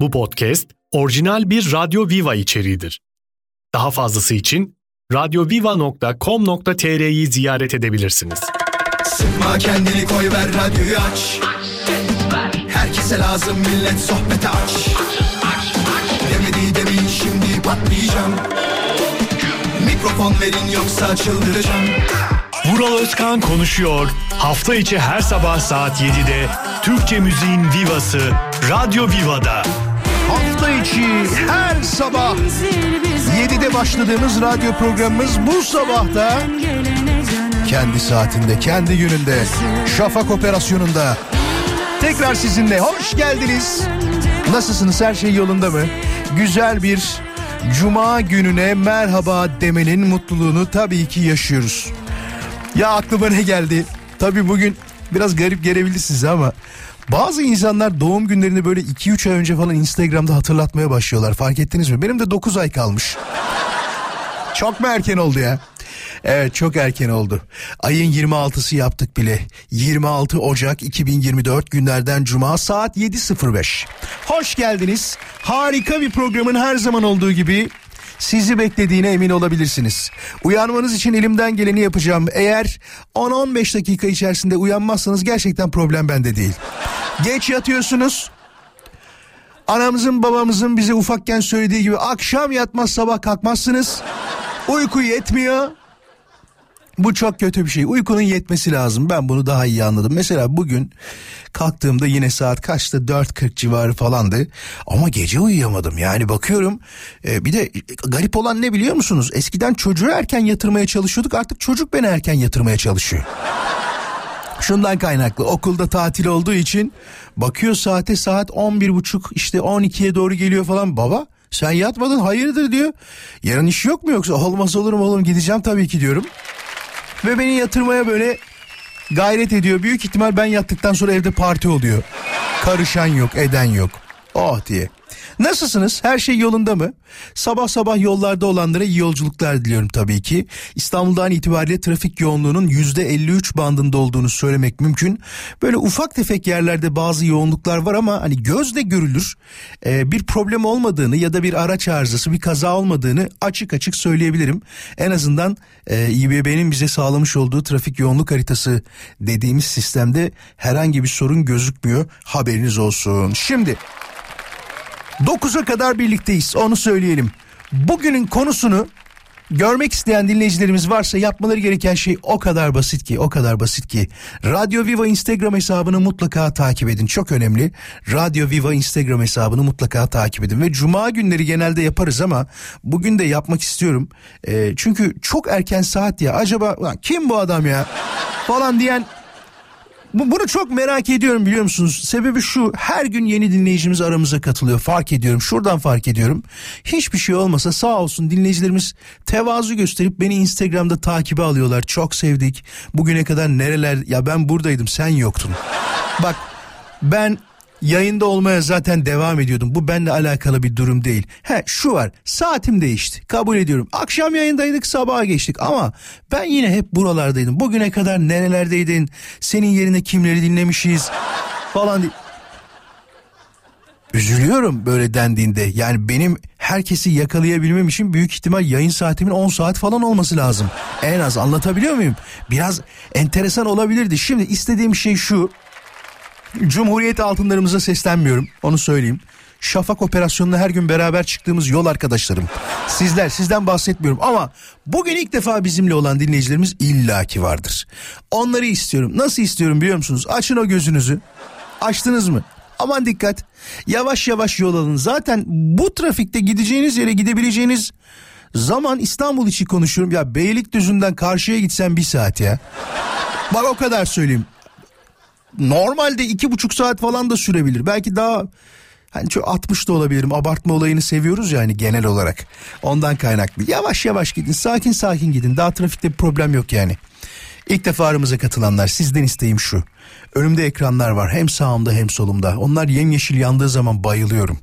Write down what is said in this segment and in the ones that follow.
Bu podcast orijinal bir Radyo Viva içeriğidir. Daha fazlası için radyoviva.com.tr'yi ziyaret edebilirsiniz. Sıkma kendini koy ver radyoyu aç. Herkese lazım millet sohbete aç. Demedi demin şimdi patlayacağım. Mikrofon verin yoksa çıldıracağım. Vural Özkan konuşuyor. Hafta içi her sabah saat 7'de Türkçe müziğin vivası Radyo Viva'da. Hafta içi her sabah 7'de başladığımız radyo programımız bu sabahta kendi saatinde, kendi gününde, şafak operasyonunda tekrar sizinle hoş geldiniz. Nasılsınız? Her şey yolunda mı? Güzel bir cuma gününe merhaba demenin mutluluğunu tabii ki yaşıyoruz. Ya aklıma ne geldi? Tabii bugün biraz garip gelebilir size ama bazı insanlar doğum günlerini böyle 2-3 ay önce falan Instagram'da hatırlatmaya başlıyorlar. Fark ettiniz mi? Benim de 9 ay kalmış. Çok mu erken oldu ya? Evet çok erken oldu. Ayın 26'sı yaptık bile. 26 Ocak 2024 günlerden Cuma saat 7.05. Hoş geldiniz. Harika bir programın her zaman olduğu gibi sizi beklediğine emin olabilirsiniz. Uyanmanız için elimden geleni yapacağım. Eğer 10-15 dakika içerisinde uyanmazsanız gerçekten problem bende değil. Geç yatıyorsunuz. Anamızın babamızın bize ufakken söylediği gibi akşam yatmaz sabah kalkmazsınız. Uyku yetmiyor. Bu çok kötü bir şey. Uykunun yetmesi lazım. Ben bunu daha iyi anladım. Mesela bugün kalktığımda yine saat kaçtı? 4.40 civarı falandı. Ama gece uyuyamadım. Yani bakıyorum. E, bir de garip olan ne biliyor musunuz? Eskiden çocuğu erken yatırmaya çalışıyorduk. Artık çocuk beni erken yatırmaya çalışıyor. Şundan kaynaklı okulda tatil olduğu için bakıyor saate saat 11.30 işte 12'ye doğru geliyor falan. Baba sen yatmadın hayırdır diyor. Yarın iş yok mu yoksa olmaz olur mu oğlum gideceğim tabii ki diyorum. Ve beni yatırmaya böyle gayret ediyor. Büyük ihtimal ben yattıktan sonra evde parti oluyor. Karışan yok eden yok. Oh diye. Nasılsınız? Her şey yolunda mı? Sabah sabah yollarda olanlara iyi yolculuklar diliyorum tabii ki. İstanbul'dan itibariyle trafik yoğunluğunun %53 bandında olduğunu söylemek mümkün. Böyle ufak tefek yerlerde bazı yoğunluklar var ama hani gözle görülür e, bir problem olmadığını ya da bir araç arızası bir kaza olmadığını açık açık söyleyebilirim. En azından e, İBB'nin bize sağlamış olduğu trafik yoğunluk haritası dediğimiz sistemde herhangi bir sorun gözükmüyor. Haberiniz olsun. Şimdi 9'a kadar birlikteyiz onu söyleyelim. Bugünün konusunu görmek isteyen dinleyicilerimiz varsa yapmaları gereken şey o kadar basit ki o kadar basit ki. Radyo Viva Instagram hesabını mutlaka takip edin çok önemli. Radyo Viva Instagram hesabını mutlaka takip edin. Ve Cuma günleri genelde yaparız ama bugün de yapmak istiyorum. E, çünkü çok erken saat ya acaba kim bu adam ya? falan diyen bunu çok merak ediyorum biliyor musunuz? Sebebi şu her gün yeni dinleyicimiz aramıza katılıyor fark ediyorum şuradan fark ediyorum. Hiçbir şey olmasa sağ olsun dinleyicilerimiz tevazu gösterip beni Instagram'da takibe alıyorlar. Çok sevdik bugüne kadar nereler ya ben buradaydım sen yoktun. Bak ben yayında olmaya zaten devam ediyordum. Bu benimle alakalı bir durum değil. He şu var saatim değişti kabul ediyorum. Akşam yayındaydık sabaha geçtik ama ben yine hep buralardaydım. Bugüne kadar nerelerdeydin? Senin yerine kimleri dinlemişiz falan diye. Üzülüyorum böyle dendiğinde. Yani benim herkesi yakalayabilmem için büyük ihtimal yayın saatimin 10 saat falan olması lazım. En az anlatabiliyor muyum? Biraz enteresan olabilirdi. Şimdi istediğim şey şu. Cumhuriyet altınlarımıza seslenmiyorum onu söyleyeyim. Şafak operasyonuna her gün beraber çıktığımız yol arkadaşlarım. Sizler sizden bahsetmiyorum ama bugün ilk defa bizimle olan dinleyicilerimiz illaki vardır. Onları istiyorum. Nasıl istiyorum biliyor musunuz? Açın o gözünüzü. Açtınız mı? Aman dikkat. Yavaş yavaş yol alın. Zaten bu trafikte gideceğiniz yere gidebileceğiniz zaman İstanbul için konuşuyorum. Ya Beylikdüzü'nden karşıya gitsen bir saat ya. Bak o kadar söyleyeyim normalde iki buçuk saat falan da sürebilir. Belki daha hani çok 60 da olabilirim. Abartma olayını seviyoruz yani genel olarak. Ondan kaynaklı. Yavaş yavaş gidin. Sakin sakin gidin. Daha trafikte bir problem yok yani. İlk defa aramıza katılanlar sizden isteğim şu. Önümde ekranlar var hem sağımda hem solumda. Onlar yemyeşil yandığı zaman bayılıyorum.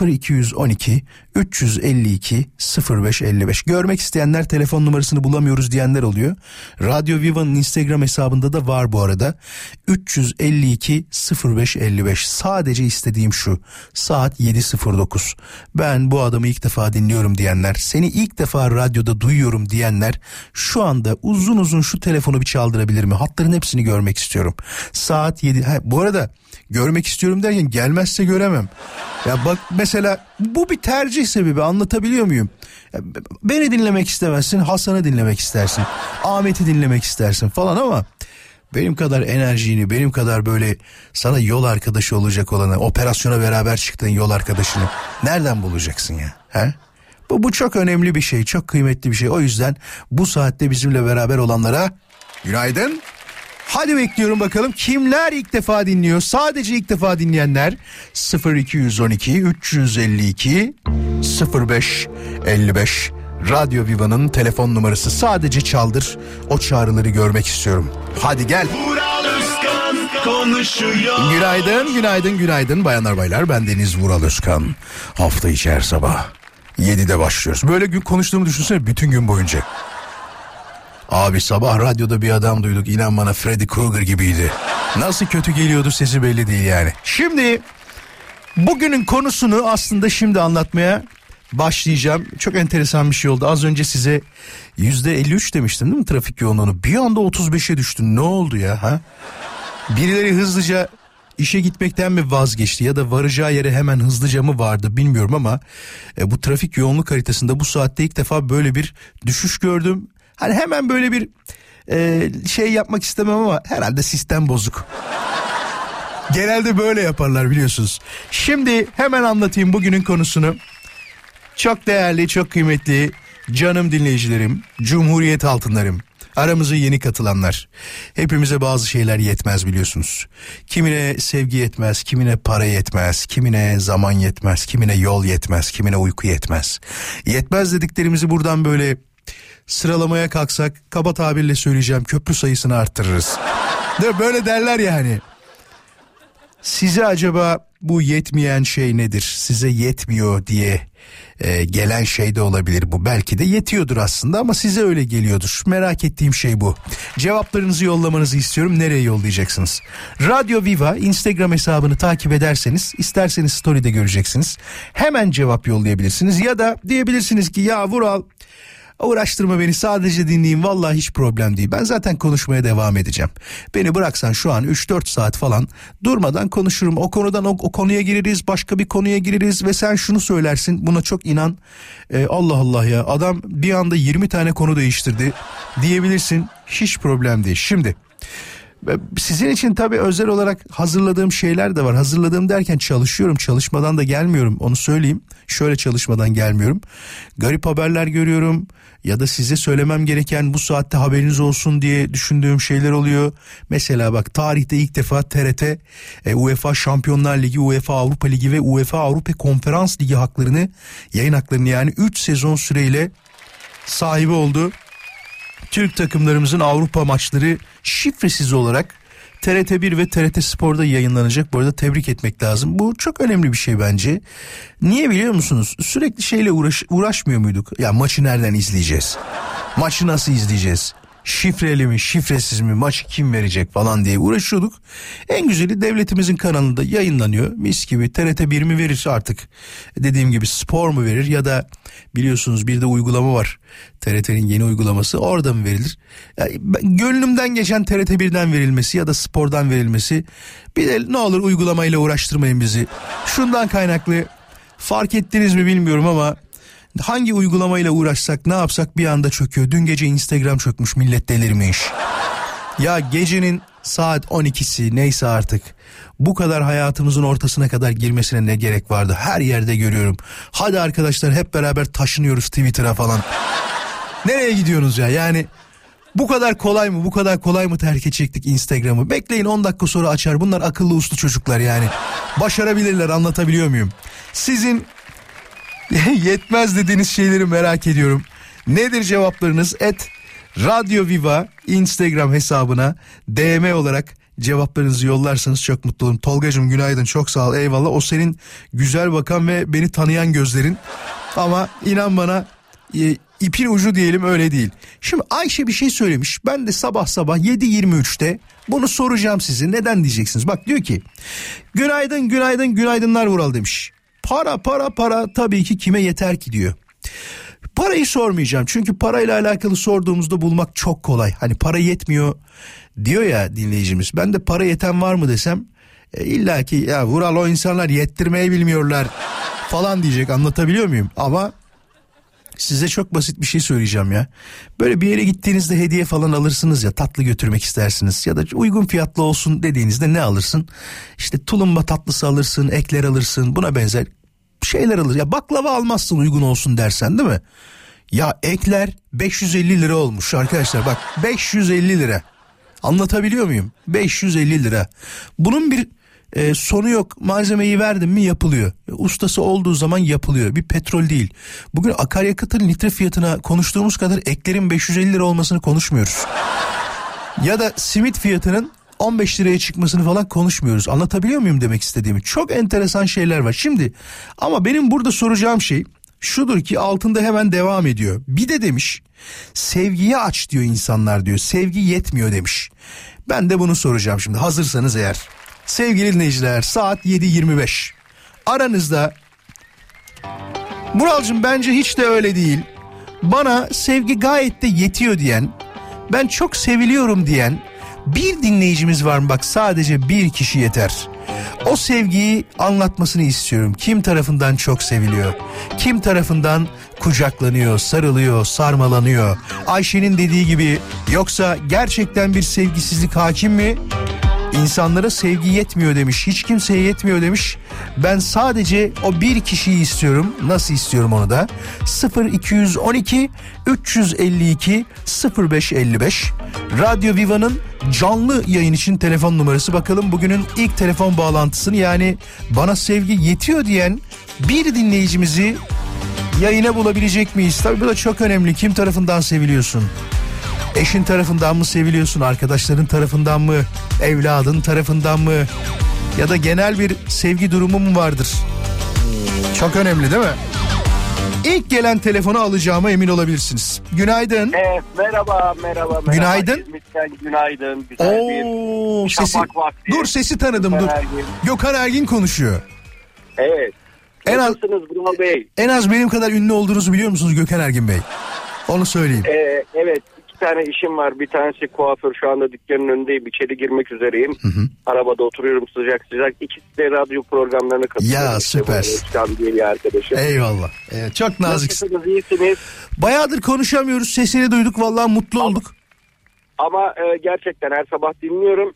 0212 352 0555. Görmek isteyenler telefon numarasını bulamıyoruz diyenler oluyor. Radyo Viva'nın Instagram hesabında da var bu arada. 352 0555. Sadece istediğim şu. Saat 7.09. Ben bu adamı ilk defa dinliyorum diyenler, seni ilk defa radyoda duyuyorum diyenler şu anda uzun uzun şu telefonu bir çaldırabilir mi? Hatların hepsini görmek istiyorum. Saat 7. Ha, bu arada görmek istiyorum derken gelmezse göremem. Ya bak mesela bu bir tercih sebebi anlatabiliyor muyum? Beni dinlemek istemezsin, Hasan'ı dinlemek istersin, Ahmet'i dinlemek istersin falan ama benim kadar enerjini, benim kadar böyle sana yol arkadaşı olacak olanı, operasyona beraber çıktığın yol arkadaşını nereden bulacaksın ya? He? Bu, bu çok önemli bir şey, çok kıymetli bir şey. O yüzden bu saatte bizimle beraber olanlara günaydın. Hadi bekliyorum bakalım kimler ilk defa dinliyor? Sadece ilk defa dinleyenler 0212 352 05 55 Radyo Viva'nın telefon numarası sadece çaldır. O çağrıları görmek istiyorum. Hadi gel. Günaydın, günaydın, günaydın bayanlar baylar. Ben Deniz Vural Özkan. Hafta içi her sabah 7'de başlıyoruz. Böyle gün konuştuğumu düşünsene bütün gün boyunca. Abi sabah radyoda bir adam duyduk. İnan bana Freddy Krueger gibiydi. Nasıl kötü geliyordu sesi belli değil yani. Şimdi bugünün konusunu aslında şimdi anlatmaya başlayacağım. Çok enteresan bir şey oldu. Az önce size yüzde 53 demiştim değil mi trafik yoğunluğunu? Bir anda 35'e düştün. Ne oldu ya ha? Birileri hızlıca işe gitmekten mi vazgeçti ya da varacağı yere hemen hızlıca mı vardı bilmiyorum ama e, bu trafik yoğunluk haritasında bu saatte ilk defa böyle bir düşüş gördüm. Hani hemen böyle bir e, şey yapmak istemem ama herhalde sistem bozuk. Genelde böyle yaparlar biliyorsunuz. Şimdi hemen anlatayım bugünün konusunu. Çok değerli, çok kıymetli canım dinleyicilerim, Cumhuriyet altınlarım. Aramıza yeni katılanlar. Hepimize bazı şeyler yetmez biliyorsunuz. Kimine sevgi yetmez, kimine para yetmez, kimine zaman yetmez, kimine yol yetmez, kimine uyku yetmez. Yetmez dediklerimizi buradan böyle sıralamaya kalksak kaba tabirle söyleyeceğim köprü sayısını arttırırız. Böyle derler yani. Size acaba bu yetmeyen şey nedir? Size yetmiyor diye e, gelen şey de olabilir bu. Belki de yetiyordur aslında ama size öyle geliyordur. Merak ettiğim şey bu. Cevaplarınızı yollamanızı istiyorum. Nereye yollayacaksınız? Radyo Viva Instagram hesabını takip ederseniz isterseniz story'de göreceksiniz. Hemen cevap yollayabilirsiniz ya da diyebilirsiniz ki ya Vural Uğraştırma beni sadece dinleyin vallahi hiç problem değil. Ben zaten konuşmaya devam edeceğim. Beni bıraksan şu an 3-4 saat falan durmadan konuşurum. O konudan o, o konuya gireriz başka bir konuya gireriz ve sen şunu söylersin buna çok inan. Ee, Allah Allah ya adam bir anda 20 tane konu değiştirdi diyebilirsin hiç problem değil. Şimdi sizin için tabii özel olarak hazırladığım şeyler de var. Hazırladığım derken çalışıyorum. Çalışmadan da gelmiyorum. Onu söyleyeyim. Şöyle çalışmadan gelmiyorum. Garip haberler görüyorum ya da size söylemem gereken bu saatte haberiniz olsun diye düşündüğüm şeyler oluyor. Mesela bak tarihte ilk defa TRT e, UEFA Şampiyonlar Ligi, UEFA Avrupa Ligi ve UEFA Avrupa Konferans Ligi haklarını yayın haklarını yani 3 sezon süreyle sahibi oldu. Türk takımlarımızın Avrupa maçları şifresiz olarak TRT1 ve TRT Spor'da yayınlanacak. Bu arada tebrik etmek lazım. Bu çok önemli bir şey bence. Niye biliyor musunuz? Sürekli şeyle uğraş, uğraşmıyor muyduk? Ya maçı nereden izleyeceğiz? Maçı nasıl izleyeceğiz? Şifreli mi şifresiz mi maçı kim verecek falan diye uğraşıyorduk. En güzeli devletimizin kanalında yayınlanıyor. Mis gibi TRT 1 mi verir artık dediğim gibi spor mu verir ya da biliyorsunuz bir de uygulama var. TRT'nin yeni uygulaması orada mı verilir? Yani gönlümden geçen TRT 1'den verilmesi ya da spordan verilmesi. Bir de ne olur uygulamayla uğraştırmayın bizi. Şundan kaynaklı fark ettiniz mi bilmiyorum ama hangi uygulamayla uğraşsak ne yapsak bir anda çöküyor. Dün gece Instagram çökmüş millet delirmiş. Ya gecenin saat 12'si neyse artık bu kadar hayatımızın ortasına kadar girmesine ne gerek vardı? Her yerde görüyorum. Hadi arkadaşlar hep beraber taşınıyoruz Twitter'a falan. Nereye gidiyorsunuz ya? Yani bu kadar kolay mı? Bu kadar kolay mı terk edecektik Instagram'ı? Bekleyin 10 dakika sonra açar. Bunlar akıllı uslu çocuklar yani. Başarabilirler anlatabiliyor muyum? Sizin yetmez dediğiniz şeyleri merak ediyorum. Nedir cevaplarınız? Et Radyo Viva Instagram hesabına DM olarak cevaplarınızı yollarsanız çok mutlu olurum. Tolgacığım günaydın çok sağ ol eyvallah. O senin güzel bakan ve beni tanıyan gözlerin. Ama inan bana e, ipin ucu diyelim öyle değil. Şimdi Ayşe bir şey söylemiş. Ben de sabah sabah 7.23'te bunu soracağım size. Neden diyeceksiniz? Bak diyor ki günaydın günaydın günaydınlar Vural demiş. Para para para tabii ki kime yeter ki diyor. Parayı sormayacağım çünkü parayla alakalı sorduğumuzda bulmak çok kolay. Hani para yetmiyor diyor ya dinleyicimiz. Ben de para yeten var mı desem e, illa ki ya Vural o insanlar yettirmeyi bilmiyorlar falan diyecek anlatabiliyor muyum? Ama size çok basit bir şey söyleyeceğim ya. Böyle bir yere gittiğinizde hediye falan alırsınız ya tatlı götürmek istersiniz ya da uygun fiyatlı olsun dediğinizde ne alırsın? İşte tulumba tatlısı alırsın, ekler alırsın buna benzer şeyler alır. Ya baklava almazsın uygun olsun dersen değil mi? Ya ekler 550 lira olmuş arkadaşlar bak 550 lira. Anlatabiliyor muyum? 550 lira. Bunun bir e, sonu yok. Malzemeyi verdim mi yapılıyor. Ustası olduğu zaman yapılıyor. Bir petrol değil. Bugün akaryakıtın litre fiyatına konuştuğumuz kadar eklerin 550 lira olmasını konuşmuyoruz. ya da simit fiyatının 15 liraya çıkmasını falan konuşmuyoruz. Anlatabiliyor muyum demek istediğimi? Çok enteresan şeyler var. Şimdi ama benim burada soracağım şey şudur ki altında hemen devam ediyor. Bir de demiş sevgiyi aç diyor insanlar diyor. Sevgi yetmiyor demiş. Ben de bunu soracağım şimdi hazırsanız eğer. Sevgili dinleyiciler saat 7.25. Aranızda Muralcığım bence hiç de öyle değil. Bana sevgi gayet de yetiyor diyen, ben çok seviliyorum diyen bir dinleyicimiz var mı bak sadece bir kişi yeter. O sevgiyi anlatmasını istiyorum. Kim tarafından çok seviliyor? Kim tarafından kucaklanıyor, sarılıyor, sarmalanıyor? Ayşe'nin dediği gibi yoksa gerçekten bir sevgisizlik hakim mi? İnsanlara sevgi yetmiyor demiş. Hiç kimseye yetmiyor demiş. Ben sadece o bir kişiyi istiyorum. Nasıl istiyorum onu da? 0212 352 0555 Radyo Viva'nın canlı yayın için telefon numarası. Bakalım bugünün ilk telefon bağlantısını yani bana sevgi yetiyor diyen bir dinleyicimizi yayına bulabilecek miyiz? Tabii bu da çok önemli. Kim tarafından seviliyorsun? Eşin tarafından mı seviliyorsun? Arkadaşların tarafından mı? Evladın tarafından mı? Ya da genel bir sevgi durumu mu vardır? Çok önemli değil mi? İlk gelen telefonu alacağıma emin olabilirsiniz. Günaydın. Evet, merhaba, merhaba, merhaba. Günaydın. İzmit'ten günaydın. Güzel Oo, bir sesi, vakti. dur sesi tanıdım dur. Gökhan Ergin. Gökhan Ergin konuşuyor. Evet. En az- Bruno Bey? En az benim kadar ünlü olduğunuzu biliyor musunuz Gökhan Ergin Bey? Onu söyleyeyim. Ee, evet, tane işim var. Bir tanesi kuaför. Şu anda dükkanın önündeyim. İçeri girmek üzereyim. Arabada oturuyorum sıcak sıcak. İkisi de radyo programlarına katılıyorum. Ya, İşte süper. Özkan diye bir arkadaşım. Eyvallah. Evet, çok naziksin. Nasılsınız, iyisiniz? Bayağıdır konuşamıyoruz. Sesini duyduk. Vallahi mutlu olduk. Ama e, gerçekten her sabah dinliyorum.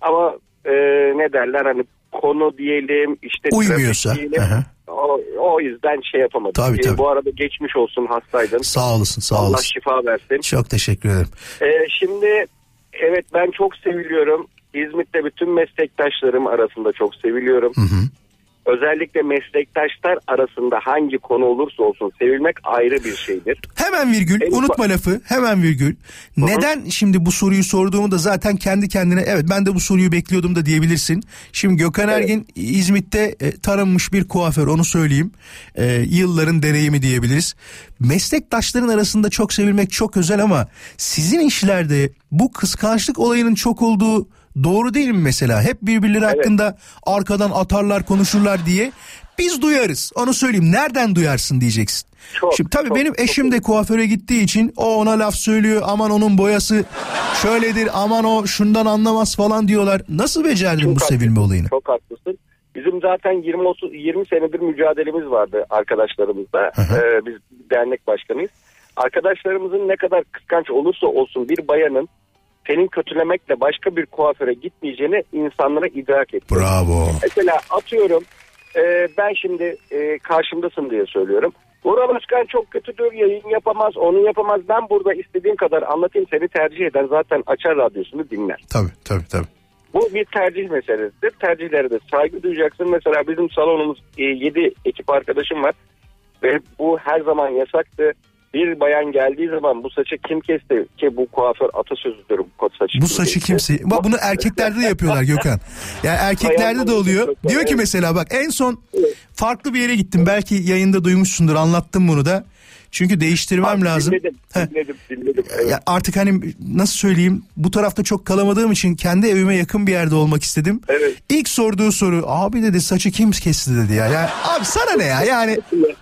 Ama e, ne derler hani konu diyelim işte Uymuyorsa, diyelim. aha. O, o yüzden şey yapamadım. Tabii, tabii. bu arada geçmiş olsun hastaydın. Sağ olasın, sağ Allah olasın. şifa versin. Çok teşekkür ederim. E, şimdi evet ben çok seviliyorum. İzmit'te bütün meslektaşlarım arasında çok seviliyorum. Hı hı. Özellikle meslektaşlar arasında hangi konu olursa olsun sevilmek ayrı bir şeydir. Hemen virgül En unutma ufak- lafı hemen virgül. Neden şimdi bu soruyu sorduğumu da zaten kendi kendine evet ben de bu soruyu bekliyordum da diyebilirsin. Şimdi Gökhan Ergin İzmit'te e, tanınmış bir kuaför onu söyleyeyim. E, yılların deneyimi diyebiliriz. Meslektaşların arasında çok sevilmek çok özel ama sizin işlerde bu kıskançlık olayının çok olduğu doğru değil mi mesela? Hep birbirleri hakkında arkadan atarlar konuşurlar diye biz duyarız. Onu söyleyeyim. Nereden duyarsın diyeceksin. Çok, Şimdi tabii çok, benim eşim de kuaföre gittiği için o ona laf söylüyor. Aman onun boyası şöyledir. Aman o şundan anlamaz falan diyorlar. Nasıl becerdin Çok bu haklısın. sevilme olayını? Çok haklısın. Bizim zaten 20 30 20 senedir mücadelemiz vardı arkadaşlarımızla. Ee, biz dernek başkanıyız. Arkadaşlarımızın ne kadar kıskanç olursa olsun bir bayanın senin kötülemekle başka bir kuaföre gitmeyeceğini insanlara idrak et. Bravo. Mesela atıyorum e, ben şimdi e, karşımdasın diye söylüyorum. Uğur Başkan çok kötüdür yayın yapamaz onu yapamaz. Ben burada istediğim kadar anlatayım seni tercih eden zaten açar radyosunu dinler. Tabii tabii tabii. Bu bir tercih meselesidir. Tercihlere de saygı duyacaksın. Mesela bizim salonumuz 7 ekip arkadaşım var. Ve bu her zaman yasaktı. Bir bayan geldiği zaman bu saçı kim kesti ki bu kuaför atasözüdür bu saçı. Bu saçı kimse... Bak bunu erkeklerde de yapıyorlar Gökhan. Yani erkeklerde de oluyor. Diyor ki mesela bak en son farklı bir yere gittim. Belki yayında duymuşsundur anlattım bunu da. Çünkü değiştirmem Abi, lazım. Dinledim, Heh. dinledim, dinledim. Evet. Ya artık hani nasıl söyleyeyim bu tarafta çok kalamadığım için kendi evime yakın bir yerde olmak istedim. Evet. İlk sorduğu soru abi dedi saçı kim kesti dedi ya. Yani abi sana ne ya yani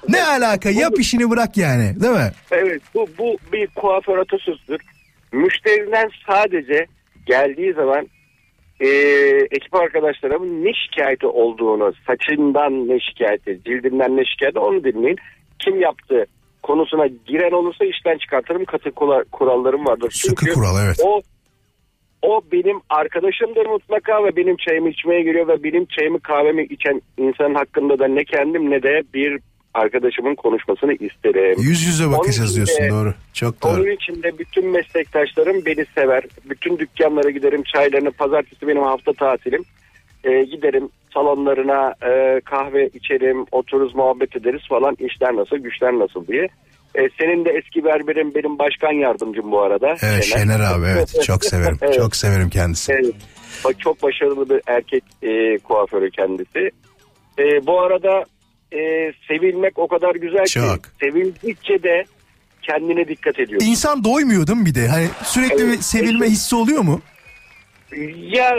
ne alaka yap işini bırak yani değil mi? Evet bu, bu bir kuaför atasözüdür. Müşteriden sadece geldiği zaman e, ekip arkadaşlarımın ne şikayeti olduğunu, saçından ne şikayeti, cildinden ne şikayeti onu dinleyin. Kim yaptı konusuna giren olursa işten çıkartırım katı kurallarım vardır. Sıkı Çünkü kural, evet. O o benim arkadaşımdır mutlaka ve benim çayımı içmeye geliyor ve benim çayımı kahvemi içen insanın hakkında da ne kendim ne de bir arkadaşımın konuşmasını isterim. Yüz yüze bakacağız Onun için diyorsun doğru. Çok doğru. Onun için de bütün meslektaşlarım beni sever. Bütün dükkanlara giderim çaylarını. Pazartesi benim hafta tatilim. Ee, giderim salonlarına e, kahve içerim, otururuz muhabbet ederiz falan. İşler nasıl, güçler nasıl diye. Ee, senin de eski berberin benim başkan yardımcım bu arada. Evet Şener abi evet çok severim. Evet. Çok severim kendisini. Evet. Bak çok başarılı bir erkek e, kuaförü kendisi. E, bu arada e, sevilmek o kadar güzel Çok. ki sevildikçe de kendine dikkat ediyor. İnsan doymuyor değil mi bir de? Hani sürekli bir Evet. sevilme hissi oluyor mu? Ya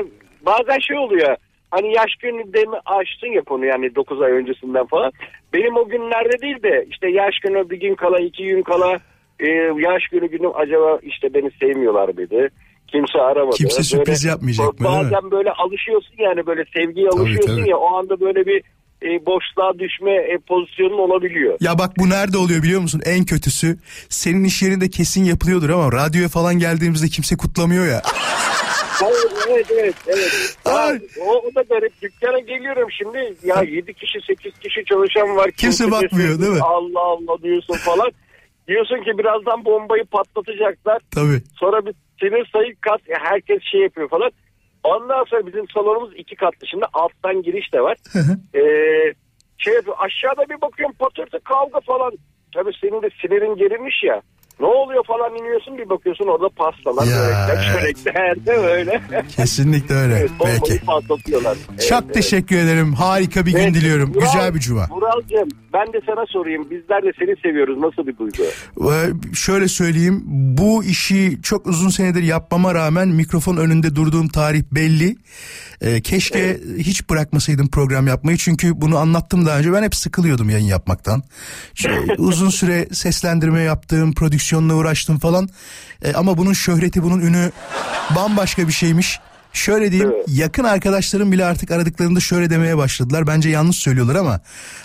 bazen şey oluyor. Hani yaş günü de mi açtın ya konu yani 9 ay öncesinden falan. Benim o günlerde değil de işte yaş günü bir gün kala iki gün kala e, yaş günü günüm acaba işte beni sevmiyorlar mıydı? Kimse aramadı. Kimse sürpriz yapmayacak mı? Bazen böyle alışıyorsun yani böyle sevgiye Tabii, alışıyorsun tabii. ya o anda böyle bir e, boşluğa düşme e, pozisyonun olabiliyor. Ya bak bu nerede oluyor biliyor musun? En kötüsü senin iş yerinde kesin yapılıyordur ama radyoya falan geldiğimizde kimse kutlamıyor ya. Evet evet evet. evet. Ya, Ay. o, o da garip. Dükkana geliyorum şimdi. Ya 7 kişi 8 kişi çalışan var. Kimse bakmıyor, değil mi? Allah Allah diyorsun falan. Diyorsun ki birazdan bombayı patlatacaklar. Tabii. Sonra bir sinir sayı kat. Herkes şey yapıyor falan. Ondan sonra bizim salonumuz iki katlı. Şimdi alttan giriş de var. ee, şey yapıyor. Aşağıda bir bakıyorum patırtı kavga falan. Tabii senin de sinirin gerilmiş ya. Ne oluyor falan iniyorsun bir bakıyorsun orada pastalar, Ya, börekler, evet. çörekler de böyle. Kesinlikle öyle. Evet, Peki. patlatıyorlar. Çok Evet, teşekkür ederim. Harika bir gün evet. diliyorum. Vural- Güzel bir cuma. Vuralcığım ben de sana sorayım. Bizler de seni seviyoruz. Nasıl bir duygu? Ee, şöyle söyleyeyim. Bu işi çok uzun senedir yapmama rağmen mikrofon önünde durduğum tarih belli. Ee, keşke hiç bırakmasaydım program yapmayı. Çünkü bunu anlattım daha önce. Ben hep sıkılıyordum yayın yapmaktan. Çünkü uzun süre seslendirme yaptım, prodüksiyonla uğraştım falan. Ee, ama bunun şöhreti, bunun ünü bambaşka bir şeymiş. Şöyle diyeyim Evet. yakın arkadaşlarım bile artık aradıklarında şöyle demeye başladılar. Bence yanlış söylüyorlar ama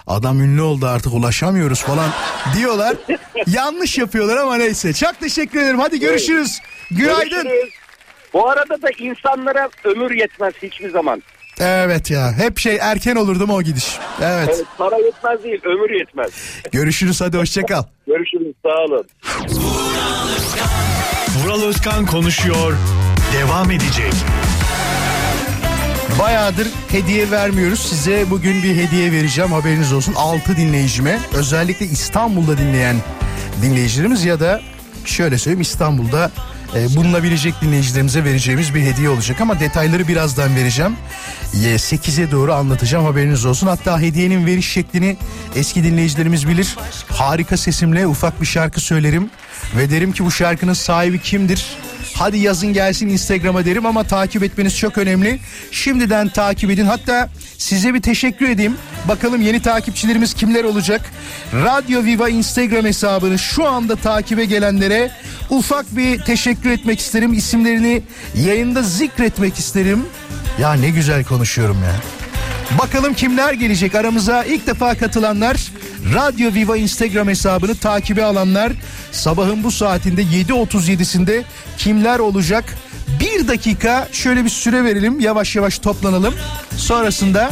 adam ünlü oldu artık ulaşamıyoruz falan diyorlar. yanlış yapıyorlar ama neyse. Çok teşekkür ederim. Hadi görüşürüz. Günaydın. Görüşürüz. Bu arada da insanlara ömür yetmez hiçbir zaman. Evet ya hep şey erken olur değil mi o gidiş? Evet. Evet, para yetmez değil, ömür yetmez. Görüşürüz hadi hoşça kal. Görüşürüz, sağ olun. Vural Özkan konuşuyor. Devam edecek. Bayağıdır hediye vermiyoruz. Size bugün bir hediye vereceğim haberiniz olsun. 6 dinleyicime özellikle İstanbul'da dinleyen dinleyicilerimiz ya da şöyle söyleyeyim İstanbul'da e, bulunabilecek dinleyicilerimize vereceğimiz bir hediye olacak ama detayları birazdan vereceğim. E, 8'e doğru anlatacağım haberiniz olsun. Hatta hediyenin veriş şeklini eski dinleyicilerimiz bilir. Harika sesimle ufak bir şarkı söylerim ve derim ki bu şarkının sahibi kimdir? Hadi yazın gelsin Instagram'a derim ama takip etmeniz çok önemli. Şimdiden takip edin. Hatta size bir teşekkür edeyim. Bakalım yeni takipçilerimiz kimler olacak? Radyo Viva Instagram hesabını şu anda takibe gelenlere ufak bir teşekkür etmek isterim. İsimlerini yayında zikretmek isterim. Ya ne güzel konuşuyorum ya. Bakalım kimler gelecek aramıza ilk defa katılanlar Radyo Viva Instagram hesabını takibe alanlar sabahın bu saatinde 7.37'sinde kimler olacak? Bir dakika şöyle bir süre verelim yavaş yavaş toplanalım sonrasında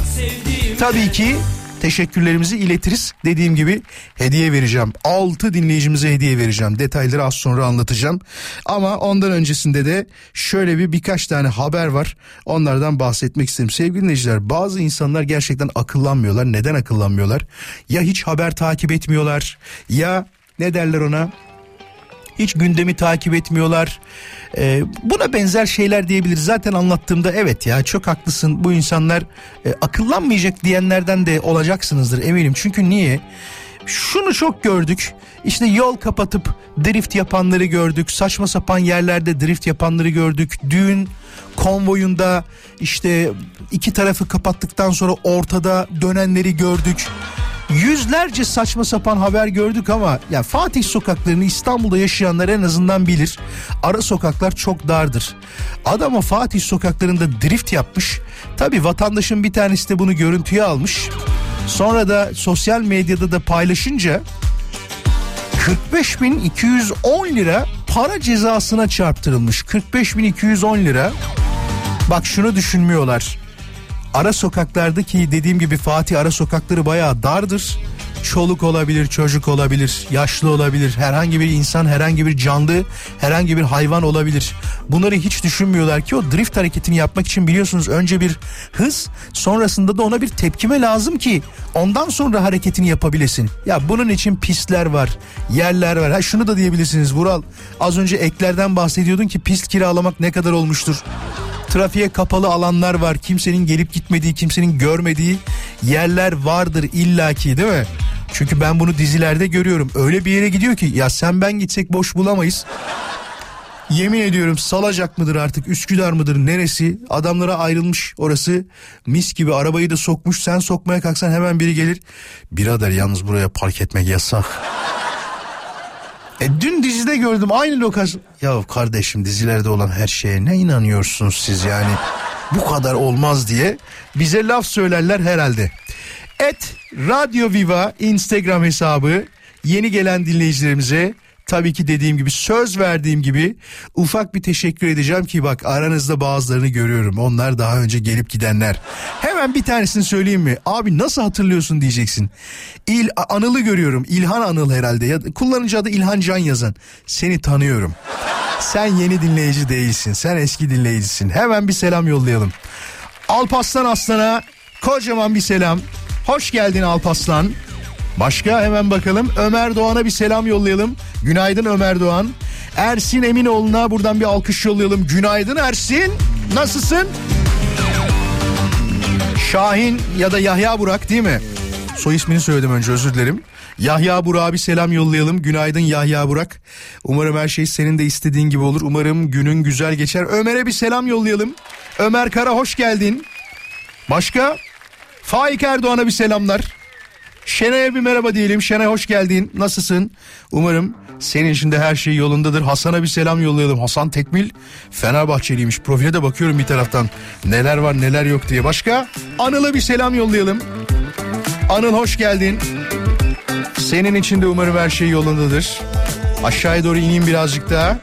tabii ki teşekkürlerimizi iletiriz. Dediğim gibi hediye vereceğim. 6 dinleyicimize hediye vereceğim. Detayları az sonra anlatacağım. Ama ondan öncesinde de şöyle bir birkaç tane haber var. Onlardan bahsetmek isterim. Sevgili dinleyiciler bazı insanlar gerçekten akıllanmıyorlar. Neden akıllanmıyorlar? Ya hiç haber takip etmiyorlar ya ne derler ona hiç gündemi takip etmiyorlar. Ee, buna benzer şeyler diyebiliriz. Zaten anlattığımda evet ya çok haklısın bu insanlar e, akıllanmayacak diyenlerden de olacaksınızdır eminim. Çünkü niye? Şunu çok gördük. İşte yol kapatıp drift yapanları gördük. Saçma sapan yerlerde drift yapanları gördük. Düğün konvoyunda işte iki tarafı kapattıktan sonra ortada dönenleri gördük. Yüzlerce saçma sapan haber gördük ama ya Fatih sokaklarını İstanbul'da yaşayanlar en azından bilir. Ara sokaklar çok dardır. Adam o Fatih sokaklarında drift yapmış. Tabi vatandaşın bir tanesi de bunu görüntüye almış. Sonra da sosyal medyada da paylaşınca 45.210 lira para cezasına çarptırılmış. 45.210 lira. Bak şunu düşünmüyorlar. Ara sokaklardaki dediğim gibi Fatih ara sokakları bayağı dardır. Çoluk olabilir, çocuk olabilir, yaşlı olabilir, herhangi bir insan, herhangi bir canlı, herhangi bir hayvan olabilir. Bunları hiç düşünmüyorlar ki o drift hareketini yapmak için biliyorsunuz önce bir hız, sonrasında da ona bir tepkime lazım ki ondan sonra hareketini yapabilesin. Ya bunun için pistler var, yerler var. Ha şunu da diyebilirsiniz Vural. Az önce eklerden bahsediyordun ki pist kiralamak ne kadar olmuştur? Trafiğe kapalı alanlar var. Kimsenin gelip gitmediği, kimsenin görmediği yerler vardır illaki değil mi? Çünkü ben bunu dizilerde görüyorum. Öyle bir yere gidiyor ki ya sen ben gitsek boş bulamayız. Yemin ediyorum salacak mıdır artık Üsküdar mıdır neresi adamlara ayrılmış orası mis gibi arabayı da sokmuş sen sokmaya kalksan hemen biri gelir birader yalnız buraya park etmek yasak e dün dizide gördüm aynı lokasyon. Ya kardeşim dizilerde olan her şeye ne inanıyorsunuz siz yani? Bu kadar olmaz diye bize laf söylerler herhalde. Et Radyo Viva Instagram hesabı yeni gelen dinleyicilerimize tabii ki dediğim gibi söz verdiğim gibi ufak bir teşekkür edeceğim ki bak aranızda bazılarını görüyorum. Onlar daha önce gelip gidenler. Hemen bir tanesini söyleyeyim mi? Abi nasıl hatırlıyorsun diyeceksin. İl Anıl'ı görüyorum. İlhan Anıl herhalde. Ya, kullanıcı adı İlhan Can yazan. Seni tanıyorum. Sen yeni dinleyici değilsin. Sen eski dinleyicisin. Hemen bir selam yollayalım. Alpaslan Aslan'a kocaman bir selam. Hoş geldin Alpaslan. Başka hemen bakalım. Ömer Doğan'a bir selam yollayalım. Günaydın Ömer Doğan. Ersin Eminoğlu'na buradan bir alkış yollayalım. Günaydın Ersin. Nasılsın? Şahin ya da Yahya Burak değil mi? Soy ismini söyledim önce özür dilerim. Yahya Burak'a bir selam yollayalım. Günaydın Yahya Burak. Umarım her şey senin de istediğin gibi olur. Umarım günün güzel geçer. Ömer'e bir selam yollayalım. Ömer Kara hoş geldin. Başka? Faik Erdoğan'a bir selamlar. Şenay'a bir merhaba diyelim. Şenay hoş geldin. Nasılsın? Umarım senin için de her şey yolundadır. Hasan'a bir selam yollayalım. Hasan Tekmil Fenerbahçeliymiş. Profile de bakıyorum bir taraftan. Neler var neler yok diye. Başka? Anıl'a bir selam yollayalım. Anıl hoş geldin. Senin için de umarım her şey yolundadır. Aşağıya doğru ineyim birazcık daha.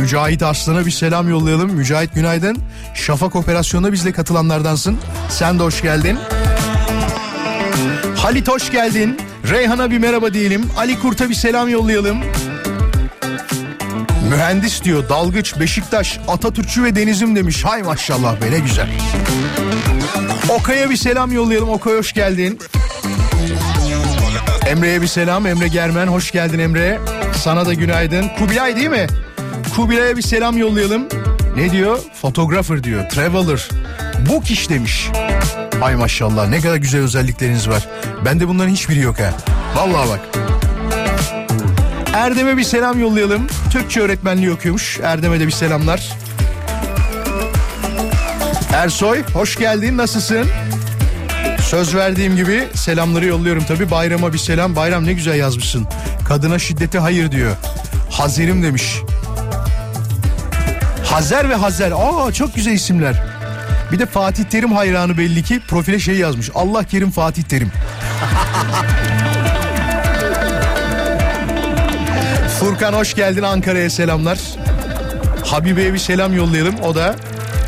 Mücahit Arslan'a bir selam yollayalım. Mücahit günaydın. Şafak operasyonuna bizle katılanlardansın. Sen de hoş geldin. Halit hoş geldin. Reyhan'a bir merhaba diyelim. Ali Kurt'a bir selam yollayalım. Mühendis diyor Dalgıç, Beşiktaş, Atatürkçü ve Denizim demiş. Hay maşallah be ne güzel. Okay'a bir selam yollayalım. Okay hoş geldin. Emre'ye bir selam. Emre Germen hoş geldin Emre. Sana da günaydın. Kubilay değil mi? Kubilay'a bir selam yollayalım. Ne diyor? Fotografer diyor. Traveler. Book iş demiş. Ay maşallah ne kadar güzel özellikleriniz var. Bende bunların hiçbiri yok ha. Vallahi bak. Erdem'e bir selam yollayalım. Türkçe öğretmenliği okuyormuş. Erdem'e de bir selamlar. Ersoy hoş geldin nasılsın? Söz verdiğim gibi selamları yolluyorum tabi. Bayrama bir selam. Bayram ne güzel yazmışsın. Kadına şiddete hayır diyor. Hazerim demiş. Hazer ve Hazer. Aa çok güzel isimler. Bir de Fatih Terim hayranı belli ki profile şey yazmış. Allah kerim Fatih Terim. Furkan hoş geldin Ankara'ya selamlar. Habibe'ye bir selam yollayalım. O da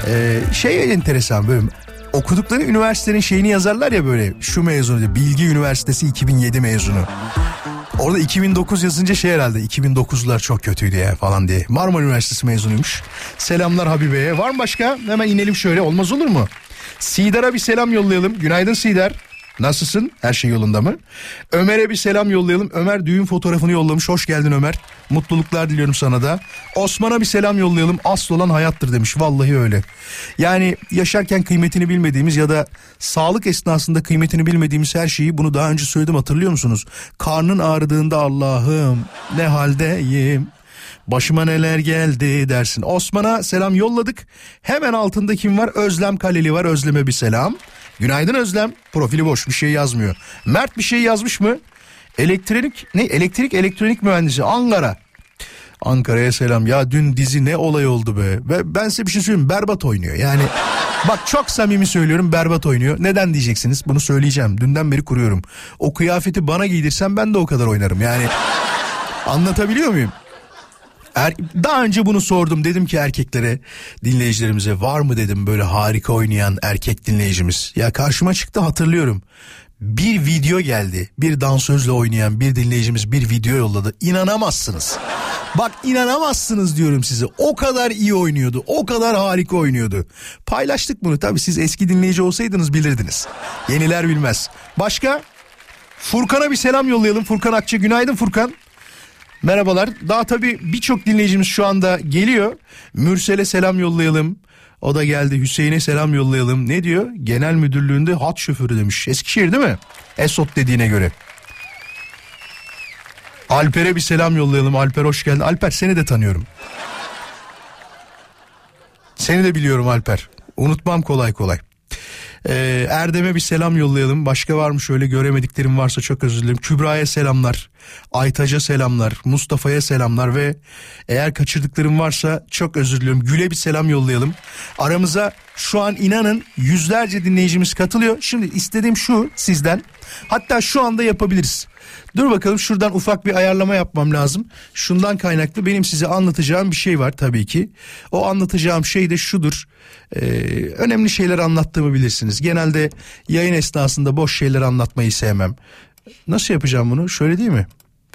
e, şey enteresan böyle okudukları üniversitenin şeyini yazarlar ya böyle şu mezunu diye Bilgi Üniversitesi 2007 mezunu. Orada 2009 yazınca şey herhalde 2009'lar çok kötüydü ya falan diye. Marmara Üniversitesi mezunuymuş. Selamlar Habibe'ye. Var mı başka? Hemen inelim şöyle olmaz olur mu? Sidar'a bir selam yollayalım. Günaydın Sidar. Nasılsın? Her şey yolunda mı? Ömer'e bir selam yollayalım. Ömer düğün fotoğrafını yollamış. Hoş geldin Ömer. Mutluluklar diliyorum sana da. Osman'a bir selam yollayalım. Asıl olan hayattır demiş. Vallahi öyle. Yani yaşarken kıymetini bilmediğimiz ya da sağlık esnasında kıymetini bilmediğimiz her şeyi bunu daha önce söyledim hatırlıyor musunuz? Karnın ağrıdığında Allah'ım ne haldeyim Başıma neler geldi dersin. Osman'a selam yolladık. Hemen altında kim var? Özlem Kaleli var. Özlem'e bir selam. Günaydın Özlem. Profili boş bir şey yazmıyor. Mert bir şey yazmış mı? Elektrik ne? Elektrik elektronik mühendisi Ankara. Ankara'ya selam. Ya dün dizi ne olay oldu be. Ve ben size bir şey söyleyeyim. Berbat oynuyor. Yani bak çok samimi söylüyorum berbat oynuyor. Neden diyeceksiniz? Bunu söyleyeceğim. Dünden beri kuruyorum. O kıyafeti bana giydirsem ben de o kadar oynarım. Yani anlatabiliyor muyum? Er, daha önce bunu sordum dedim ki erkeklere dinleyicilerimize var mı dedim böyle harika oynayan erkek dinleyicimiz. Ya karşıma çıktı hatırlıyorum. Bir video geldi. Bir dansözle oynayan bir dinleyicimiz bir video yolladı. İnanamazsınız. Bak inanamazsınız diyorum size. O kadar iyi oynuyordu. O kadar harika oynuyordu. Paylaştık bunu tabii siz eski dinleyici olsaydınız bilirdiniz. Yeniler bilmez. Başka? Furkan'a bir selam yollayalım. Furkan Akça günaydın Furkan. Merhabalar. Daha tabii birçok dinleyicimiz şu anda geliyor. Mürsel'e selam yollayalım. O da geldi. Hüseyin'e selam yollayalım. Ne diyor? Genel müdürlüğünde hat şoförü demiş. Eskişehir değil mi? Esot dediğine göre. Alper'e bir selam yollayalım. Alper hoş geldin. Alper seni de tanıyorum. Seni de biliyorum Alper. Unutmam kolay kolay. Ee, Erdem'e bir selam yollayalım. Başka var mı şöyle göremediklerim varsa çok özür dilerim. Kübra'ya selamlar. Aytaç'a selamlar. Mustafa'ya selamlar ve eğer kaçırdıklarım varsa çok özür diliyorum. Gül'e bir selam yollayalım. Aramıza şu an inanın yüzlerce dinleyicimiz katılıyor. Şimdi istediğim şu sizden. Hatta şu anda yapabiliriz. Dur bakalım şuradan ufak bir ayarlama yapmam lazım. Şundan kaynaklı benim size anlatacağım bir şey var tabii ki. O anlatacağım şey de şudur. Ee, önemli şeyler anlattığımı bilirsiniz. Genelde yayın esnasında boş şeyler anlatmayı sevmem. Nasıl yapacağım bunu? Şöyle değil mi?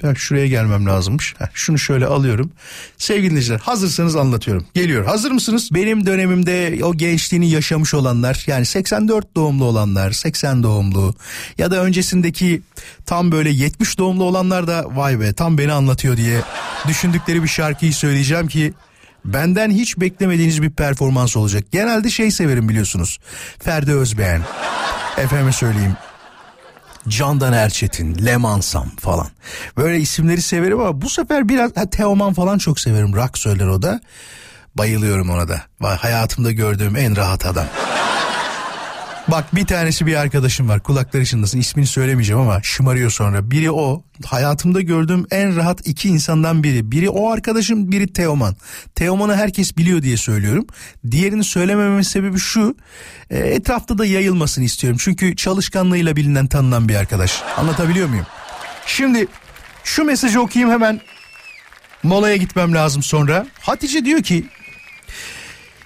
Ben şuraya gelmem lazımmış. Heh, şunu şöyle alıyorum. Sevgili dinleyiciler hazırsanız anlatıyorum. Geliyor. Hazır mısınız? Benim dönemimde o gençliğini yaşamış olanlar yani 84 doğumlu olanlar, 80 doğumlu ya da öncesindeki tam böyle 70 doğumlu olanlar da vay be tam beni anlatıyor diye düşündükleri bir şarkıyı söyleyeceğim ki benden hiç beklemediğiniz bir performans olacak. Genelde şey severim biliyorsunuz. Ferdi Özbeğen. Efendime söyleyeyim. Candan Erçetin, Lemansam falan. Böyle isimleri severim ama bu sefer biraz ha, Teoman falan çok severim. Rock söyler o da. Bayılıyorum ona da. Hayatımda gördüğüm en rahat adam. Bak bir tanesi bir arkadaşım var kulakları çınlasın ismini söylemeyeceğim ama şımarıyor sonra. Biri o hayatımda gördüğüm en rahat iki insandan biri. Biri o arkadaşım biri Teoman. Teoman'ı herkes biliyor diye söylüyorum. Diğerini söylemememin sebebi şu e, etrafta da yayılmasını istiyorum. Çünkü çalışkanlığıyla bilinen tanınan bir arkadaş. Anlatabiliyor muyum? Şimdi şu mesajı okuyayım hemen molaya gitmem lazım sonra. Hatice diyor ki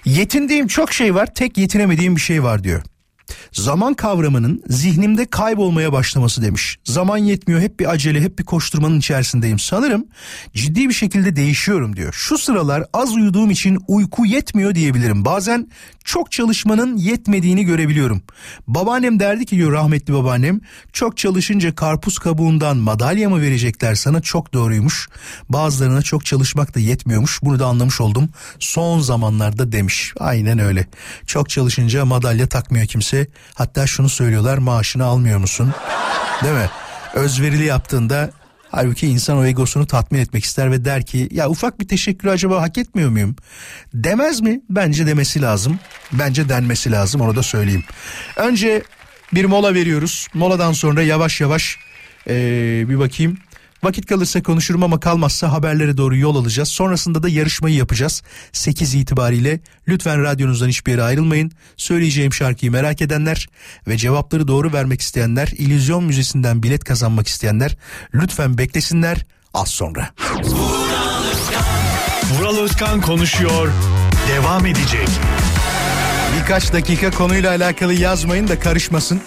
yetindiğim çok şey var tek yetinemediğim bir şey var diyor zaman kavramının zihnimde kaybolmaya başlaması demiş. Zaman yetmiyor hep bir acele hep bir koşturmanın içerisindeyim. Sanırım ciddi bir şekilde değişiyorum diyor. Şu sıralar az uyuduğum için uyku yetmiyor diyebilirim. Bazen çok çalışmanın yetmediğini görebiliyorum. Babaannem derdi ki diyor rahmetli babaannem çok çalışınca karpuz kabuğundan madalya mı verecekler sana çok doğruymuş. Bazılarına çok çalışmak da yetmiyormuş bunu da anlamış oldum son zamanlarda demiş. Aynen öyle çok çalışınca madalya takmıyor kimse hatta şunu söylüyorlar maaşını almıyor musun değil mi? Özverili yaptığında Halbuki insan o egosunu tatmin etmek ister ve der ki ya ufak bir teşekkür acaba hak etmiyor muyum? Demez mi? Bence demesi lazım. Bence denmesi lazım onu da söyleyeyim. Önce bir mola veriyoruz. Moladan sonra yavaş yavaş ee, bir bakayım Vakit kalırsa konuşurum ama kalmazsa haberlere doğru yol alacağız. Sonrasında da yarışmayı yapacağız. 8 itibariyle lütfen radyonuzdan hiçbir yere ayrılmayın. Söyleyeceğim şarkıyı merak edenler ve cevapları doğru vermek isteyenler, İllüzyon Müzesi'nden bilet kazanmak isteyenler lütfen beklesinler az sonra. Vural Özkan konuşuyor. Devam edecek. Birkaç dakika konuyla alakalı yazmayın da karışmasın.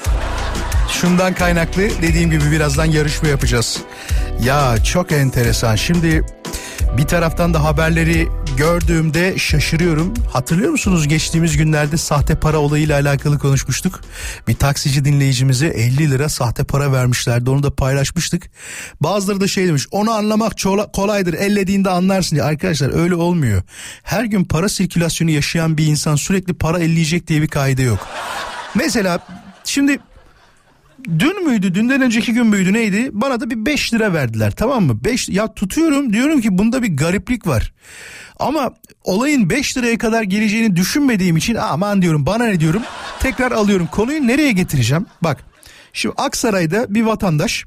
Şundan kaynaklı dediğim gibi birazdan yarışma yapacağız. Ya çok enteresan. Şimdi bir taraftan da haberleri gördüğümde şaşırıyorum. Hatırlıyor musunuz geçtiğimiz günlerde sahte para olayıyla alakalı konuşmuştuk. Bir taksici dinleyicimize 50 lira sahte para vermişlerdi onu da paylaşmıştık. Bazıları da şey demiş onu anlamak kolaydır ellediğinde anlarsın diye. Arkadaşlar öyle olmuyor. Her gün para sirkülasyonu yaşayan bir insan sürekli para elleyecek diye bir kaide yok. Mesela şimdi dün müydü dünden önceki gün müydü neydi? Bana da bir 5 lira verdiler tamam mı? 5 ya tutuyorum diyorum ki bunda bir gariplik var. Ama olayın 5 liraya kadar geleceğini düşünmediğim için aman diyorum bana ne diyorum? Tekrar alıyorum konuyu nereye getireceğim? Bak şimdi Aksaray'da bir vatandaş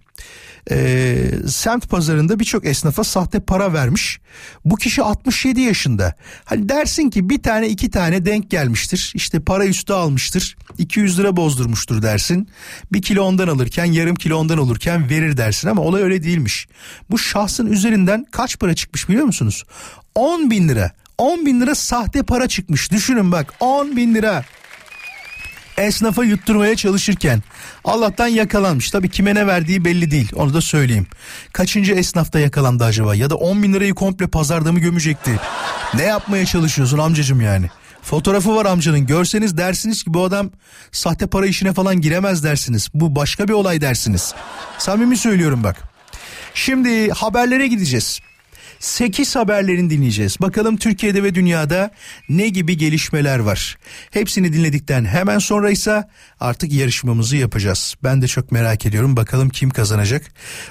e, semt pazarında birçok esnafa sahte para vermiş. Bu kişi 67 yaşında. Hani dersin ki bir tane iki tane denk gelmiştir. İşte para üstü almıştır. 200 lira bozdurmuştur dersin. Bir kilo ondan alırken yarım kilo ondan olurken verir dersin ama olay öyle değilmiş. Bu şahsın üzerinden kaç para çıkmış biliyor musunuz? 10 bin lira. 10 bin lira sahte para çıkmış. Düşünün bak 10 bin lira esnafa yutturmaya çalışırken Allah'tan yakalanmış. Tabii kime ne verdiği belli değil onu da söyleyeyim. Kaçıncı esnafta yakalandı acaba ya da 10 bin lirayı komple pazarda mı gömecekti? Ne yapmaya çalışıyorsun amcacım yani? Fotoğrafı var amcanın görseniz dersiniz ki bu adam sahte para işine falan giremez dersiniz. Bu başka bir olay dersiniz. Samimi söylüyorum bak. Şimdi haberlere gideceğiz. 8 haberlerini dinleyeceğiz. Bakalım Türkiye'de ve dünyada ne gibi gelişmeler var. Hepsini dinledikten hemen sonra ise artık yarışmamızı yapacağız. Ben de çok merak ediyorum bakalım kim kazanacak.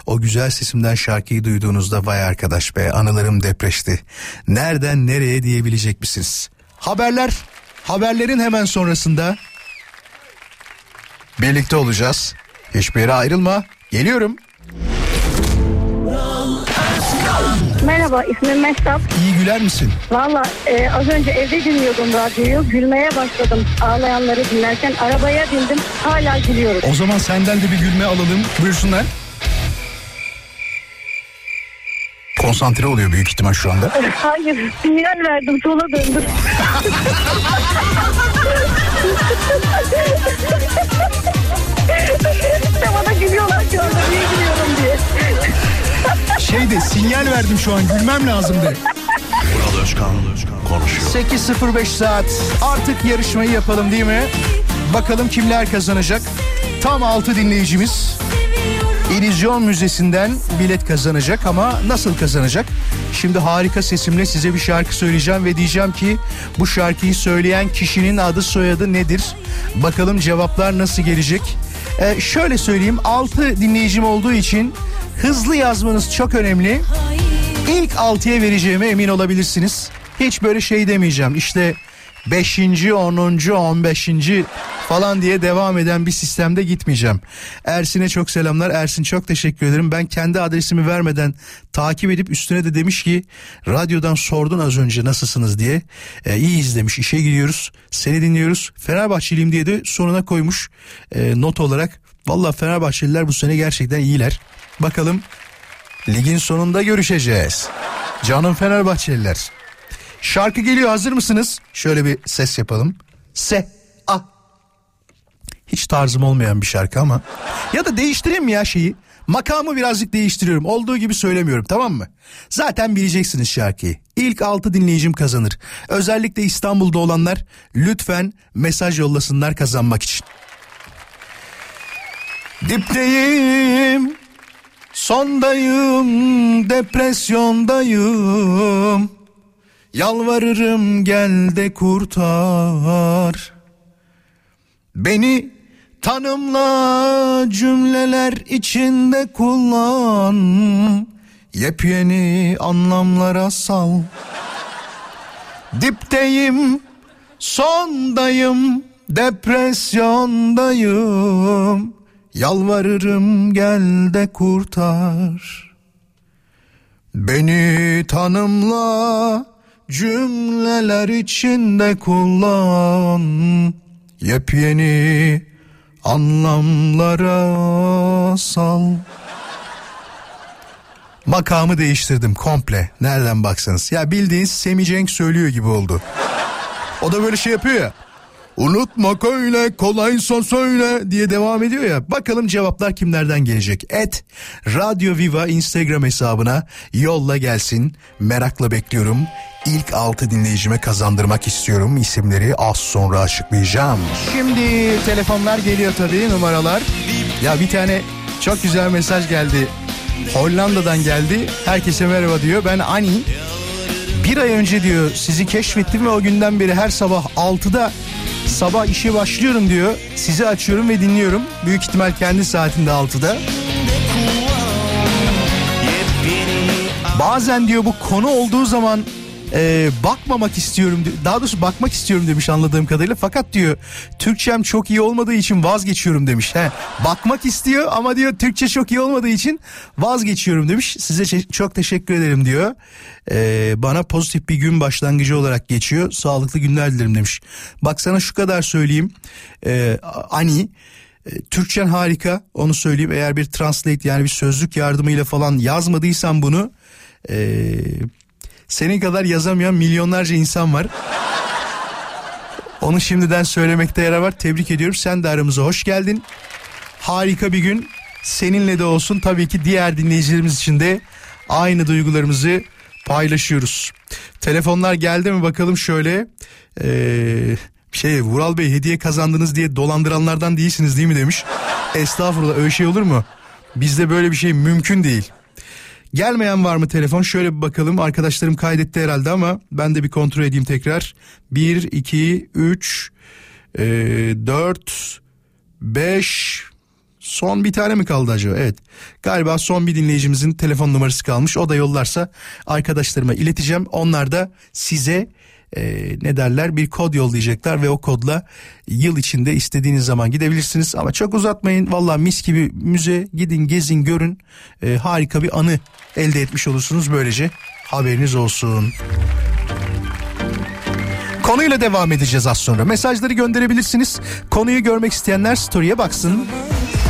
O güzel sesimden şarkıyı duyduğunuzda vay arkadaş be anılarım depreşti. Nereden nereye diyebilecek misiniz? Haberler, haberlerin hemen sonrasında birlikte olacağız. Hiçbir yere ayrılma. Geliyorum. Merhaba ismim Mehtap. İyi güler misin? Valla e, az önce evde dinliyordum radyoyu. Gülmeye başladım ağlayanları dinlerken. Arabaya bindim hala gülüyorum. O zaman senden de bir gülme alalım. Buyursunlar. Konsantre oluyor büyük ihtimal şu anda. Hayır sinyal verdim sola döndüm. bana gülüyorlar orada niye gülüyorum diye. Şeyde sinyal verdim şu an gülmem lazımdı. Vural Özkan konuşuyor. 8.05 saat artık yarışmayı yapalım değil mi? Bakalım kimler kazanacak? Tam 6 dinleyicimiz İllüzyon Müzesi'nden bilet kazanacak ama nasıl kazanacak? Şimdi harika sesimle size bir şarkı söyleyeceğim ve diyeceğim ki bu şarkıyı söyleyen kişinin adı soyadı nedir? Bakalım cevaplar nasıl gelecek? Ee, şöyle söyleyeyim 6 dinleyicim olduğu için hızlı yazmanız çok önemli. İlk 6'ya vereceğime emin olabilirsiniz. Hiç böyle şey demeyeceğim. İşte 5. 10. 15. falan diye devam eden bir sistemde gitmeyeceğim. Ersin'e çok selamlar. Ersin çok teşekkür ederim. Ben kendi adresimi vermeden takip edip üstüne de demiş ki radyodan sordun az önce nasılsınız diye. E, iyiyiz demiş. İşe gidiyoruz. Seni dinliyoruz. Fenerbahçeliyim diye de sonuna koymuş e, not olarak. Valla Fenerbahçeliler bu sene gerçekten iyiler. Bakalım ligin sonunda görüşeceğiz. Canım Fenerbahçeliler. Şarkı geliyor hazır mısınız? Şöyle bir ses yapalım. Se. Hiç tarzım olmayan bir şarkı ama. Ya da değiştireyim ya şeyi? Makamı birazcık değiştiriyorum. Olduğu gibi söylemiyorum tamam mı? Zaten bileceksiniz şarkıyı. İlk altı dinleyicim kazanır. Özellikle İstanbul'da olanlar lütfen mesaj yollasınlar kazanmak için. Dipteyim, sondayım, depresyondayım. Yalvarırım gel de kurtar. Beni tanımla cümleler içinde kullan. Yepyeni anlamlara sal. Dipteyim, sondayım, depresyondayım. Yalvarırım gel de kurtar. Beni tanımla cümleler içinde kullan yepyeni anlamlara sal. Makamı değiştirdim komple. Nereden baksanız. Ya bildiğiniz Semi Cenk söylüyor gibi oldu. O da böyle şey yapıyor ya. Unutma öyle kolaysa söyle diye devam ediyor ya. Bakalım cevaplar kimlerden gelecek? Et Radyo Viva Instagram hesabına yolla gelsin. Merakla bekliyorum. İlk altı dinleyicime kazandırmak istiyorum. İsimleri az sonra açıklayacağım. Şimdi telefonlar geliyor tabii numaralar. Ya bir tane çok güzel mesaj geldi. Hollanda'dan geldi. Herkese merhaba diyor. Ben Ani. Bir ay önce diyor sizi keşfettim ve o günden beri her sabah 6'da sabah işe başlıyorum diyor. Sizi açıyorum ve dinliyorum. Büyük ihtimal kendi saatinde 6'da. Bazen diyor bu konu olduğu zaman e, bakmamak istiyorum daha doğrusu bakmak istiyorum demiş anladığım kadarıyla fakat diyor Türkçem çok iyi olmadığı için vazgeçiyorum demiş. He, bakmak istiyor ama diyor Türkçe çok iyi olmadığı için vazgeçiyorum demiş. Size çok teşekkür ederim diyor. E, bana pozitif bir gün başlangıcı olarak geçiyor. Sağlıklı günler dilerim demiş. Bak sana şu kadar söyleyeyim. E, Ani e, Türkçen harika onu söyleyeyim eğer bir translate yani bir sözlük yardımıyla falan yazmadıysan bunu eee senin kadar yazamayan milyonlarca insan var. Onu şimdiden söylemekte yarar var. Tebrik ediyorum. Sen de aramıza hoş geldin. Harika bir gün seninle de olsun. Tabii ki diğer dinleyicilerimiz için de aynı duygularımızı paylaşıyoruz. Telefonlar geldi mi bakalım şöyle. Ee, şey Vural Bey hediye kazandınız diye dolandıranlardan değilsiniz değil mi demiş. Estağfurullah öyle şey olur mu? Bizde böyle bir şey mümkün değil. Gelmeyen var mı telefon? Şöyle bir bakalım. Arkadaşlarım kaydetti herhalde ama ben de bir kontrol edeyim tekrar. 1, 2, 3, 4, 5, Son bir tane mi kaldı acaba? Evet. Galiba son bir dinleyicimizin telefon numarası kalmış. O da yollarsa arkadaşlarıma ileteceğim. Onlar da size e, ne derler bir kod yollayacaklar ve o kodla yıl içinde istediğiniz zaman gidebilirsiniz. Ama çok uzatmayın valla mis gibi müze gidin gezin görün e, harika bir anı elde etmiş olursunuz böylece haberiniz olsun. Konuyla devam edeceğiz az sonra. Mesajları gönderebilirsiniz. Konuyu görmek isteyenler story'e baksın.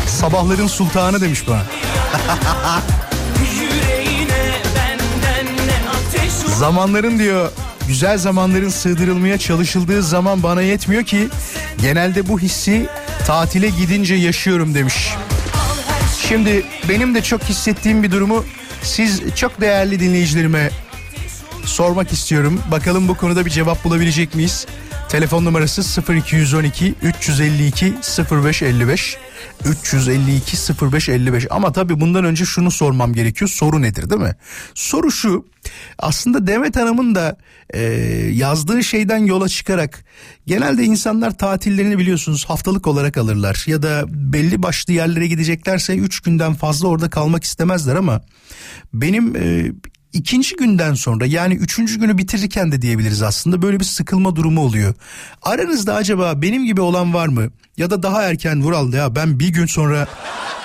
Sabahların sultanı demiş bana. Zamanların diyor güzel zamanların sığdırılmaya çalışıldığı zaman bana yetmiyor ki genelde bu hissi tatile gidince yaşıyorum demiş. Şimdi benim de çok hissettiğim bir durumu siz çok değerli dinleyicilerime sormak istiyorum. Bakalım bu konuda bir cevap bulabilecek miyiz? Telefon numarası 0212 352 0555 352 0555 ama tabii bundan önce şunu sormam gerekiyor. Soru nedir değil mi? Soru şu. Aslında Demet Hanım'ın da e, yazdığı şeyden yola çıkarak genelde insanlar tatillerini biliyorsunuz haftalık olarak alırlar ya da belli başlı yerlere gideceklerse 3 günden fazla orada kalmak istemezler ama benim e, ikinci günden sonra yani üçüncü günü bitirirken de diyebiliriz aslında böyle bir sıkılma durumu oluyor. Aranızda acaba benim gibi olan var mı? Ya da daha erken Vural ya ben bir gün sonra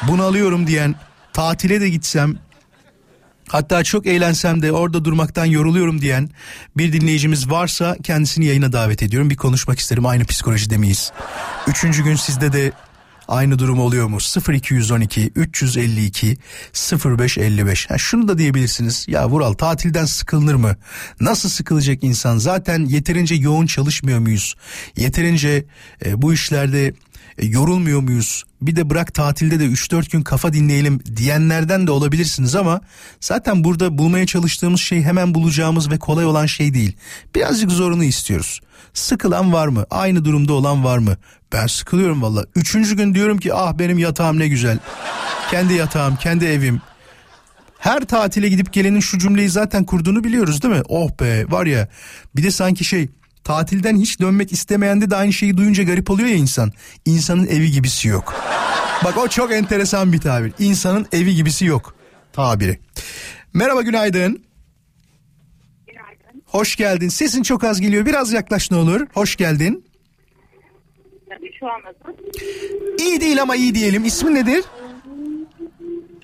bunu alıyorum diyen tatile de gitsem Hatta çok eğlensem de orada durmaktan yoruluyorum diyen bir dinleyicimiz varsa kendisini yayına davet ediyorum. Bir konuşmak isterim aynı psikolojide miyiz? Üçüncü gün sizde de Aynı durum oluyor mu? 0212 352 0555. Ha şunu da diyebilirsiniz. Ya Vural tatilden sıkılır mı? Nasıl sıkılacak insan? Zaten yeterince yoğun çalışmıyor muyuz? Yeterince e, bu işlerde e, yorulmuyor muyuz? Bir de bırak tatilde de 3-4 gün kafa dinleyelim diyenlerden de olabilirsiniz ama zaten burada bulmaya çalıştığımız şey hemen bulacağımız ve kolay olan şey değil. Birazcık zorunu istiyoruz. Sıkılan var mı? Aynı durumda olan var mı? Ben sıkılıyorum valla. Üçüncü gün diyorum ki ah benim yatağım ne güzel. Kendi yatağım, kendi evim. Her tatile gidip gelenin şu cümleyi zaten kurduğunu biliyoruz değil mi? Oh be var ya bir de sanki şey tatilden hiç dönmek istemeyen de aynı şeyi duyunca garip oluyor ya insan. İnsanın evi gibisi yok. Bak o çok enteresan bir tabir. İnsanın evi gibisi yok tabiri. Merhaba günaydın. Günaydın. Hoş geldin. Sesin çok az geliyor. Biraz yaklaş ne olur. Hoş geldin. Tabii şu an nasıl? İyi değil ama iyi diyelim. İsmin nedir?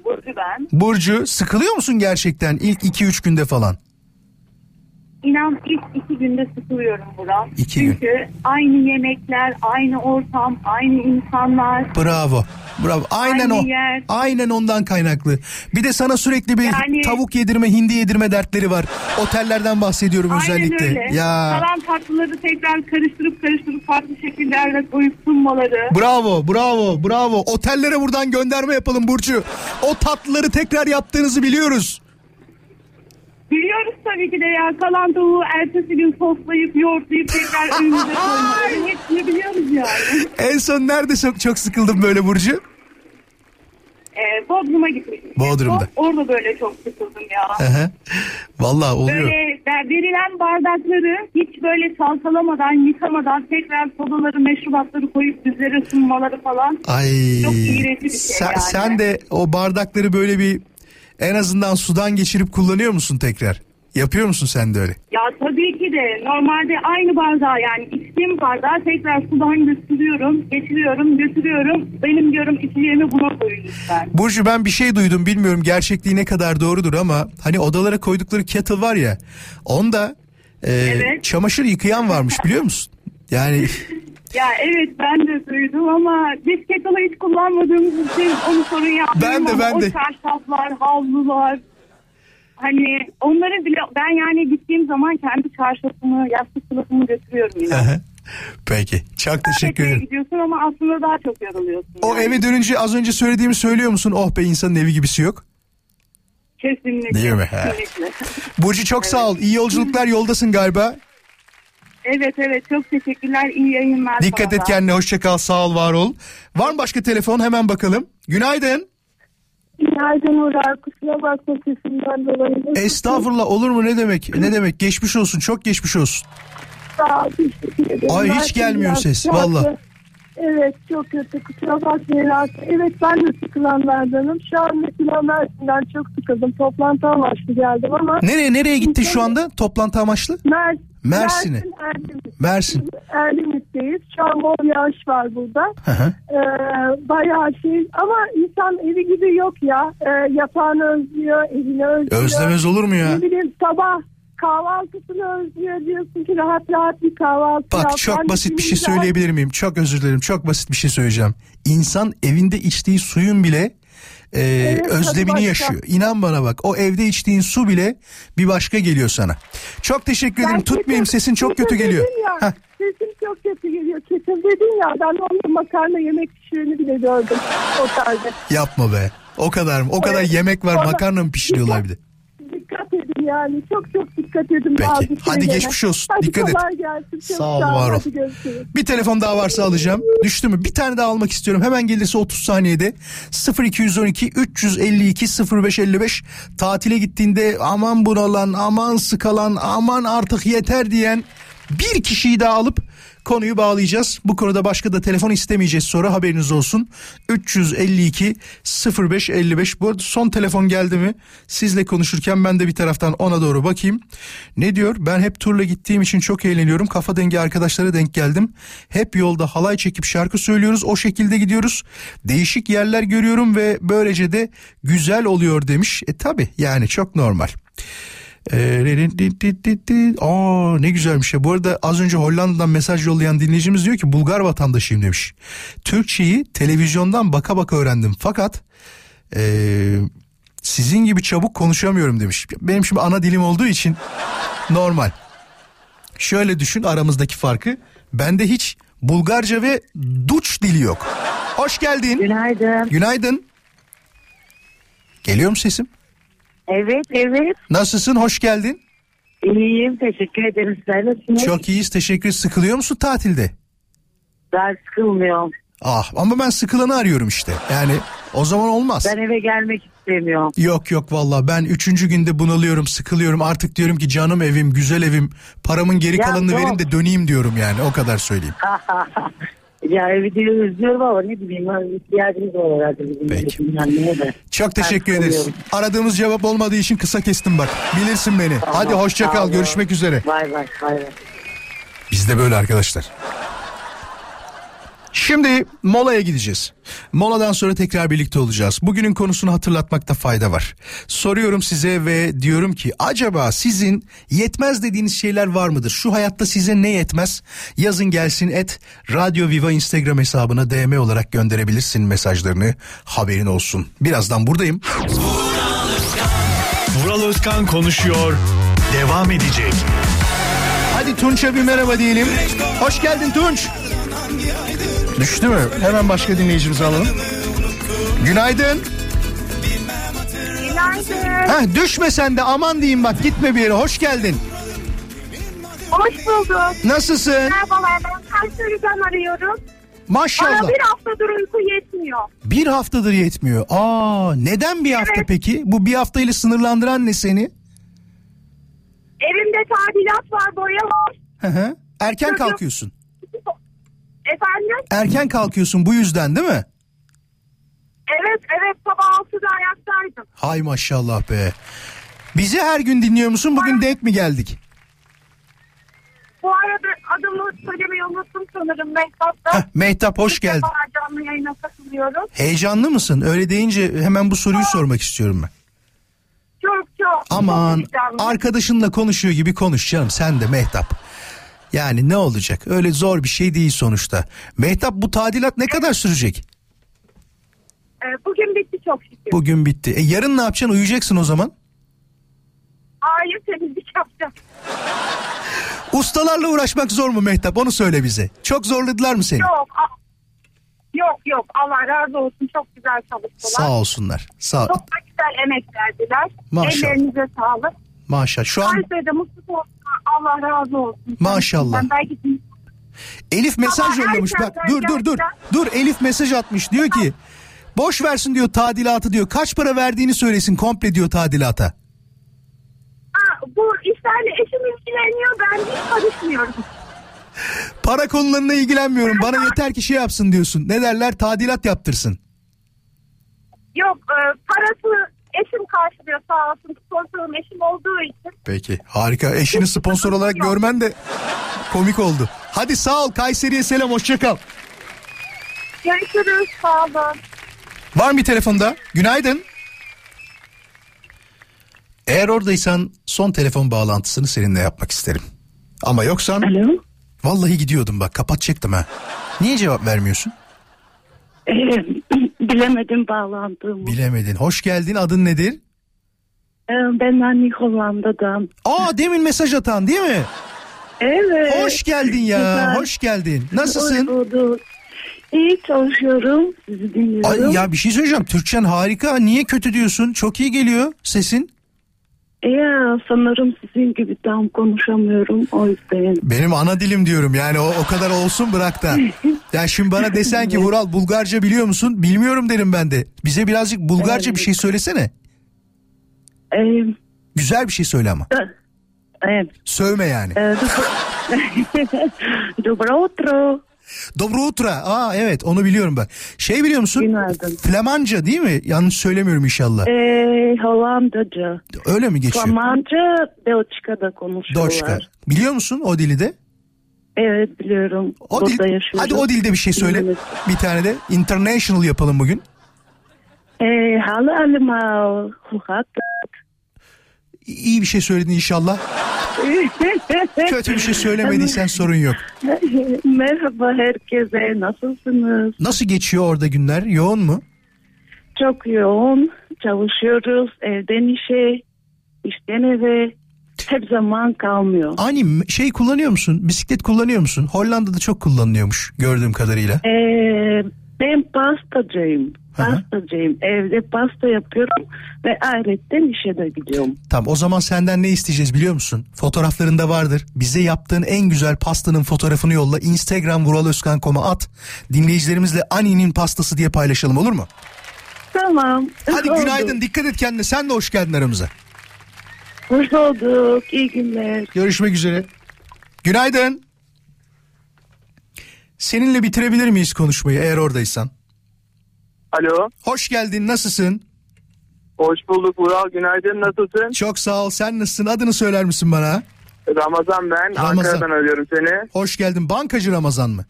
Burcu ben. Burcu sıkılıyor musun gerçekten ilk 2-3 günde falan? İnan ilk iki günde sıkılıyorum Burak. İki Çünkü gün. aynı yemekler, aynı ortam, aynı insanlar. Bravo. Bravo. Aynen Aynı o. yer. Aynen ondan kaynaklı. Bir de sana sürekli bir Yani- tavuk yedirme, hindi yedirme dertleri var. Otellerden bahsediyorum özellikle. Aynen öyle. Ya. Kalan tatlıları tekrar karıştırıp karıştırıp farklı şekillerle koyup sunmaları. Bravo, bravo, bravo. Otellere buradan gönderme yapalım Burcu. O tatlıları tekrar yaptığınızı biliyoruz. Biliyoruz tabii ki de ya kalan tavuğu ertesi gün soslayıp yoğurtlayıp tekrar önümüze koymaları. Hepsini biliyoruz yani. En son nerede çok, çok sıkıldım böyle Burcu? Ee, Bodrum'a gitmiştim. Bodrum'da. Orada böyle çok sıkıldım ya. Hı hı. Vallahi oluyor. Böyle ver- verilen bardakları hiç böyle salsalamadan, yıkamadan tekrar sodaları, meşrubatları koyup bizlere sunmaları falan. Ay. Çok iğrenç bir şey sen, yani. sen de o bardakları böyle bir en azından sudan geçirip kullanıyor musun tekrar? Yapıyor musun sen de öyle? Ya tabii ki de normalde aynı bardağı yani içtiğim bardağı tekrar sudan götürüyorum, geçiriyorum, götürüyorum. Benim diyorum içeceğimi buna koyun lütfen. Burcu ben bir şey duydum bilmiyorum gerçekliği ne kadar doğrudur ama hani odalara koydukları kettle var ya onda e, Evet. çamaşır yıkayan varmış biliyor musun? Yani Ya evet ben de duydum ama biz kettle'ı hiç kullanmadığımız için onu sorun yapmıyorum Ben de, ben o de. çarşaflar, havlular hani onları bile ben yani gittiğim zaman kendi çarşafımı, yastık kılıfımı götürüyorum yine. peki çok teşekkür ederim. gidiyorsun ama aslında daha çok yoruluyorsun. O yani. eve dönünce az önce söylediğimi söylüyor musun? Oh be insanın evi gibisi yok. Kesinlikle. Değil mi? Kesinlikle. Burcu çok sağ ol. İyi yolculuklar yoldasın galiba. Evet evet çok teşekkürler. İyi yayınlar. Dikkat et kendine hoşça kal sağ ol var ol. Var mı başka telefon hemen bakalım. Günaydın. Günaydın Uğur. Kusura bakma sesimden dolayı. Estağfurullah olur mu ne demek? Ne demek? Geçmiş olsun çok geçmiş olsun. Sağ ol. Teşekkür ederim. Ay, hiç gelmiyor ses, valla. Evet çok kötü. Kusura bakmayın. Evet ben de sıkılanlardanım. Şu an mesela Mersin'den çok sıkıldım. Toplantı amaçlı geldim ama Nereye nereye gittin şu anda toplantı amaçlı? Mer Mersin'e. Mersin, Erdemit. Mersin. Erdemit'teyiz. Şu an bol yağış var burada. Hı hı. Ee, bayağı şey ama insan evi gibi yok ya. Ee, yatağını özlüyor, evini özlüyor. Özlemez olur mu ya? Ne bileyim sabah kahvaltısını özlüyor diyorsun ki rahat rahat bir kahvaltı yap. Bak çok Ben de basit bir şey söyleyebilir miyim? Çok özür dilerim. Çok basit bir şey söyleyeceğim. İnsan evinde içtiği suyun bile e, tadı özlemini yaşıyor. İnan bana bak o evde içtiğin su bile bir başka geliyor sana. Çok teşekkür ederim. Ben Tutmayayım kesin- sesin çok kötü geliyor. Ya, Heh. sesim çok kötü geliyor. Kesin dedin ya ben onun makarna yemek pişireni bile gördüm otelde. Yapma be. O kadar mı? O kadar Evet. yemek var makarna mı pişiriyorlar bir de? Yani çok çok dikkat edin Peki. Hadi geçmiş olsun. Hadi Dikkat et. kolay gelsin. Çok Sağ ol, var ol. Bir telefon daha varsa alacağım. Düştü mü? Bir tane daha almak istiyorum. Hemen gelirse 30 saniyede. 0212 352 0555 tatile gittiğinde aman bunalan, aman sıkalan, aman artık yeter diyen bir kişiyi daha alıp konuyu bağlayacağız. Bu konuda başka da telefon istemeyeceğiz sonra haberiniz olsun. 352 0555 bu arada son telefon geldi mi? Sizle konuşurken ben de bir taraftan ona doğru bakayım. Ne diyor? Ben hep turla gittiğim için çok eğleniyorum. Kafa dengi arkadaşlara denk geldim. Hep yolda halay çekip şarkı söylüyoruz. O şekilde gidiyoruz. Değişik yerler görüyorum ve böylece de güzel oluyor demiş. E tabi yani çok normal. Ee, Aa ne güzelmiş ya. Bu arada az önce Hollanda'dan mesaj yollayan dinleyicimiz diyor ki Bulgar vatandaşıyım demiş. Türkçeyi televizyondan baka baka öğrendim. Fakat ee, sizin gibi çabuk konuşamıyorum demiş. Benim şimdi ana dilim olduğu için normal. Şöyle düşün aramızdaki farkı. Bende hiç Bulgarca ve Duç dili yok. Hoş geldin. Günaydın. Günaydın. Geliyor mu sesim? Evet evet. Nasılsın? Hoş geldin. İyiyim teşekkür ederim. Sen nasılsınız? Çok iyiyiz. Teşekkür. Sıkılıyor musun tatilde? Ben sıkılmıyorum. Ah ama ben sıkılanı arıyorum işte. Yani o zaman olmaz. Ben eve gelmek istemiyorum. Yok yok valla ben üçüncü günde bunalıyorum sıkılıyorum artık diyorum ki canım evim güzel evim paramın geri Ya, kalanını yok. verin de döneyim diyorum yani o kadar söyleyeyim. ya evi de özlüyorum ama ne bileyim ihtiyacımız var herhalde bizim Peki. dinlenmeye de. Çok teşekkür Ben ederiz. sıkılıyorum. Aradığımız cevap olmadığı için kısa kestim bak. Bilirsin beni. Hadi hoşça kal görüşmek üzere. Bay bay bay bay. Bizde böyle arkadaşlar. Şimdi molaya gideceğiz. Moladan sonra tekrar birlikte olacağız. Bugünün konusunu hatırlatmakta fayda var. Soruyorum size ve diyorum ki acaba sizin yetmez dediğiniz şeyler var mıdır? Şu hayatta size ne yetmez? Yazın gelsin et Radyo Viva Instagram hesabına DM olarak gönderebilirsin mesajlarını. Haberin olsun. Birazdan buradayım. Vural Özkan konuşuyor. Devam edecek. Hadi Tunç'a bir merhaba diyelim. Hoş geldin Tunç. Düştü mü? Hemen başka dinleyicimizi alalım. Günaydın. Günaydın. Heh, düşme sen de aman diyeyim bak gitme bir yere. Hoş geldin. Hoş bulduk. Nasılsın? Merhabalar ben Kayseri'den arıyorum. Maşallah. Bana bir haftadır uyku yetmiyor. Bir haftadır yetmiyor. Aa neden bir hafta Evet. peki? Bu bir haftayla sınırlandıran ne seni? Evimde tadilat var, boya var. Hı hı. Erken yok. kalkıyorsun. Efendim? Erken kalkıyorsun bu yüzden değil mi? Evet, evet sabah 6'da ayaktaydım. Hay maşallah be. Bizi her gün dinliyor musun? Bugün denk mi geldik? Bu arada adımı söylemeyi unuttum sanırım Mehtap'ta. Heh, Mehtap hoş geldin. canlı yayına katılıyorum. Heyecanlı mısın? Öyle deyince hemen bu soruyu sormak istiyorum ben. Çok çok. Aman çok arkadaşınla konuşuyor gibi konuş canım sen de Mehtap. Yani ne olacak? Öyle zor bir şey değil sonuçta. Mehtap bu tadilat ne kadar sürecek? Ee, bugün bitti çok şükür. Bugün bitti. E yarın ne yapacaksın? Uyuyacaksın o zaman. Hayır temizlik yapacağım. Ustalarla uğraşmak zor mu Mehtap? Onu söyle bize. Çok zorladılar mı seni? Yok. Yok yok Allah razı olsun çok güzel çalıştılar. Sağ olsunlar. Sağ Çok da güzel emek verdiler. Maşallah. Ellerinize sağlık. Maşallah. Şu an Kayseri'de mutlu olsun. Allah razı olsun. Maşallah. Ben belki Elif mesaj Ama yollamış. Bak dur dur dur. Dur Elif mesaj atmış. Diyor ki boş versin diyor tadilatı diyor. Kaç para verdiğini söylesin komple diyor tadilata. ha, bu işlerle eşim ilgileniyor. Ben hiç karışmıyorum. Para konularına ilgilenmiyorum. Bana yeter ki şey yapsın diyorsun. Ne derler? Tadilat yaptırsın. Yok e, parası eşim karşılıyor sağ olsun. Sponsorum eşim olduğu için. Peki harika. Eşini sponsor olarak görmen de komik oldu. Hadi sağ ol Kayseri'ye selam hoşça kal. Görüşürüz. Sağ olun. Var mı bir telefonda? Günaydın. Eğer oradaysan son telefon bağlantısını seninle yapmak isterim. Ama yoksan Alo. vallahi gidiyordum bak kapatacaktım ha. Niye cevap vermiyorsun? Ee, bilemedim bağlandığımı. Bilemedin. Hoş geldin adın nedir? Ee, ben Anne Hollanda'dan. Aa demin mesaj atan değil mi? Evet. Hoş geldin ya. Güzel. Hoş geldin. Hoş Nasılsın? bulduk. İyi çalışıyorum. Sizi dinliyorum. Ay ya bir şey söyleyeceğim. Türkçen harika. Niye kötü diyorsun? Çok iyi geliyor sesin. Ya sanırım sizin gibi tam konuşamıyorum o yüzden. Benim ana dilim diyorum. Yani o, o kadar olsun bırak da. Ya şimdi bana desen ki Vural Bulgarca biliyor musun? Bilmiyorum derim ben de. Bize birazcık Bulgarca bir şey söylesene. Güzel bir şey söyle ama. Evet. Sövme yani. E, Dobro utro. Aa evet onu biliyorum ben. Şey biliyor musun? Günaydın. Flamanca değil mi? Yanlış söylemiyorum inşallah. Ee, Hollandaca. Öyle mi geçiyor? Flamanca Belçika'da konuşuyorlar. Doçka. Biliyor musun o dili de? Evet biliyorum. O Burada dil, yaşıyorum. hadi o dilde bir şey söyle. Evet. Bir tane de international yapalım bugün. Ee. Hoe gaat İyi bir şey söyledin inşallah. Kötü bir şey söylemediysen sorun yok. Merhaba herkese. Nasılsınız? Nasıl geçiyor orada günler? Yoğun mu? Çok yoğun. Çalışıyoruz. Evden işe, işten eve. Hep zaman kalmıyor. Ani şey kullanıyor musun? Bisiklet kullanıyor musun? Hollanda'da çok kullanılıyormuş gördüğüm kadarıyla. Ee, ben pastacıyım. Pastacıyım. Evde pasta yapıyorum ve ayrıca işe de gidiyorum. Tamam o zaman senden ne isteyeceğiz biliyor musun? Fotoğraflarında vardır. Bize yaptığın en güzel pastanın fotoğrafını yolla. Instagram vuraloskan.com'a at. Dinleyicilerimizle Ani'nin pastası diye paylaşalım olur mu? Tamam. Hadi Oldu. günaydın dikkat et kendine. Sen de hoş geldin aramıza. Hoş olduk. İyi günler. Görüşmek üzere. Günaydın. Seninle bitirebilir miyiz konuşmayı eğer oradaysan? Alo, Hoş geldin nasılsın? hoş bulduk Vural. Günaydın, nasılsın? Çok sağ ol sen nasılsın adını söyler misin bana? Ramazan ben, Ramazan. Ankara'dan arıyorum seni. Hoş geldin bankacı Ramazan mı?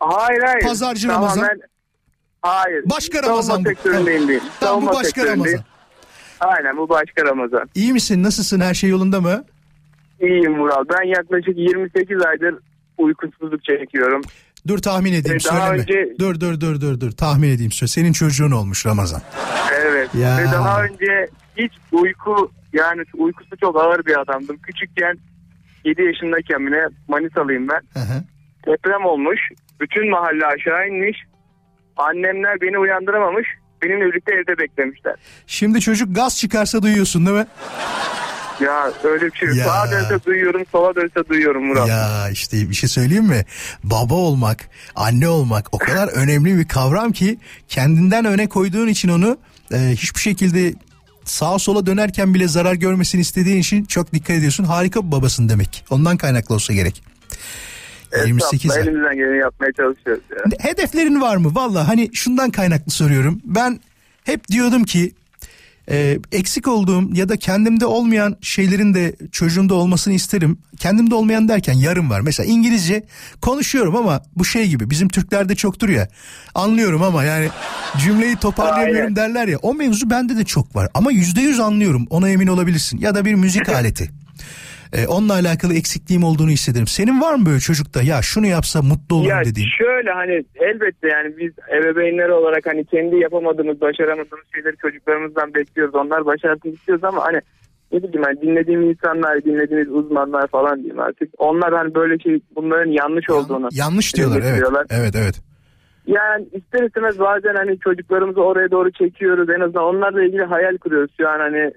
Hayır hayır. Pazarcı Ramazan. Tamamen- Hayır. Başka Ramazan Savunma sektöründeyim değil. Tamam bu başka. Ramazan. Aynen bu başka Ramazan. İyi misin? Nasılsın? Her şey yolunda mı? İyiyim Vural. Ben yaklaşık 28 aydır uykusuzluk çekiyorum. Dur tahmin edeyim daha söyleme. önce- Dur dur dur dur dur tahmin edeyim. Söyle. Senin çocuğun olmuş Ramazan. Evet. Ya. Ve daha önce hiç uyku yani uykusu çok ağır bir adamdım. Küçükken 7 yaşındayken bile Manisalıyım ben. Hı hı. Deprem olmuş. Bütün mahalle aşağı inmiş. Annemler beni uyandıramamış. Benimle birlikte evde beklemişler. Şimdi çocuk gaz çıkarsa duyuyorsun değil mi? Ya öyle bir şey. Ya. Sağa dönse duyuyorum, sola dönse duyuyorum Murat. Ya işte bir şey söyleyeyim mi? Baba olmak, anne olmak o kadar önemli bir kavram ki kendinden öne koyduğun için onu e, hiçbir şekilde sağa sola dönerken bile zarar görmesini istediğin için çok dikkat ediyorsun. Harika bir babasın demek. Ondan kaynaklı olsa gerek. 28 ay. Elimizden geleni yapmaya çalışıyoruz ya. Hedeflerin var mı? Valla hani şundan kaynaklı soruyorum. Ben hep diyordum ki e, eksik olduğum ya da kendimde olmayan şeylerin de çocuğumda olmasını isterim. Kendimde olmayan derken yarım var. Mesela İngilizce konuşuyorum ama bu şey gibi bizim Türklerde çoktur ya. Anlıyorum ama yani cümleyi toparlayamıyorum Aynen. derler ya. O mevzu bende de çok var ama yüzde yüz anlıyorum ona emin olabilirsin. Ya da bir müzik aleti. E, onunla alakalı eksikliğim olduğunu hissederim. Senin var mı böyle çocukta ya şunu yapsa mutlu olurum Ya dediğin? şöyle hani elbette yani biz ebeveynler olarak hani kendi yapamadığımız, başaramadığımız şeyleri çocuklarımızdan bekliyoruz. Onlar başarsın istiyoruz ama hani ne bileyim hani dinlediğim insanlar, dinlediğimiz uzmanlar falan diyeyim artık. Onlar hani böyle şey bunların yanlış olduğunu. Yanlış diyorlar evet. Evet evet. Yani ister istemez bazen hani çocuklarımızı oraya doğru çekiyoruz. En azından onlarla ilgili hayal kuruyoruz. Şu an hani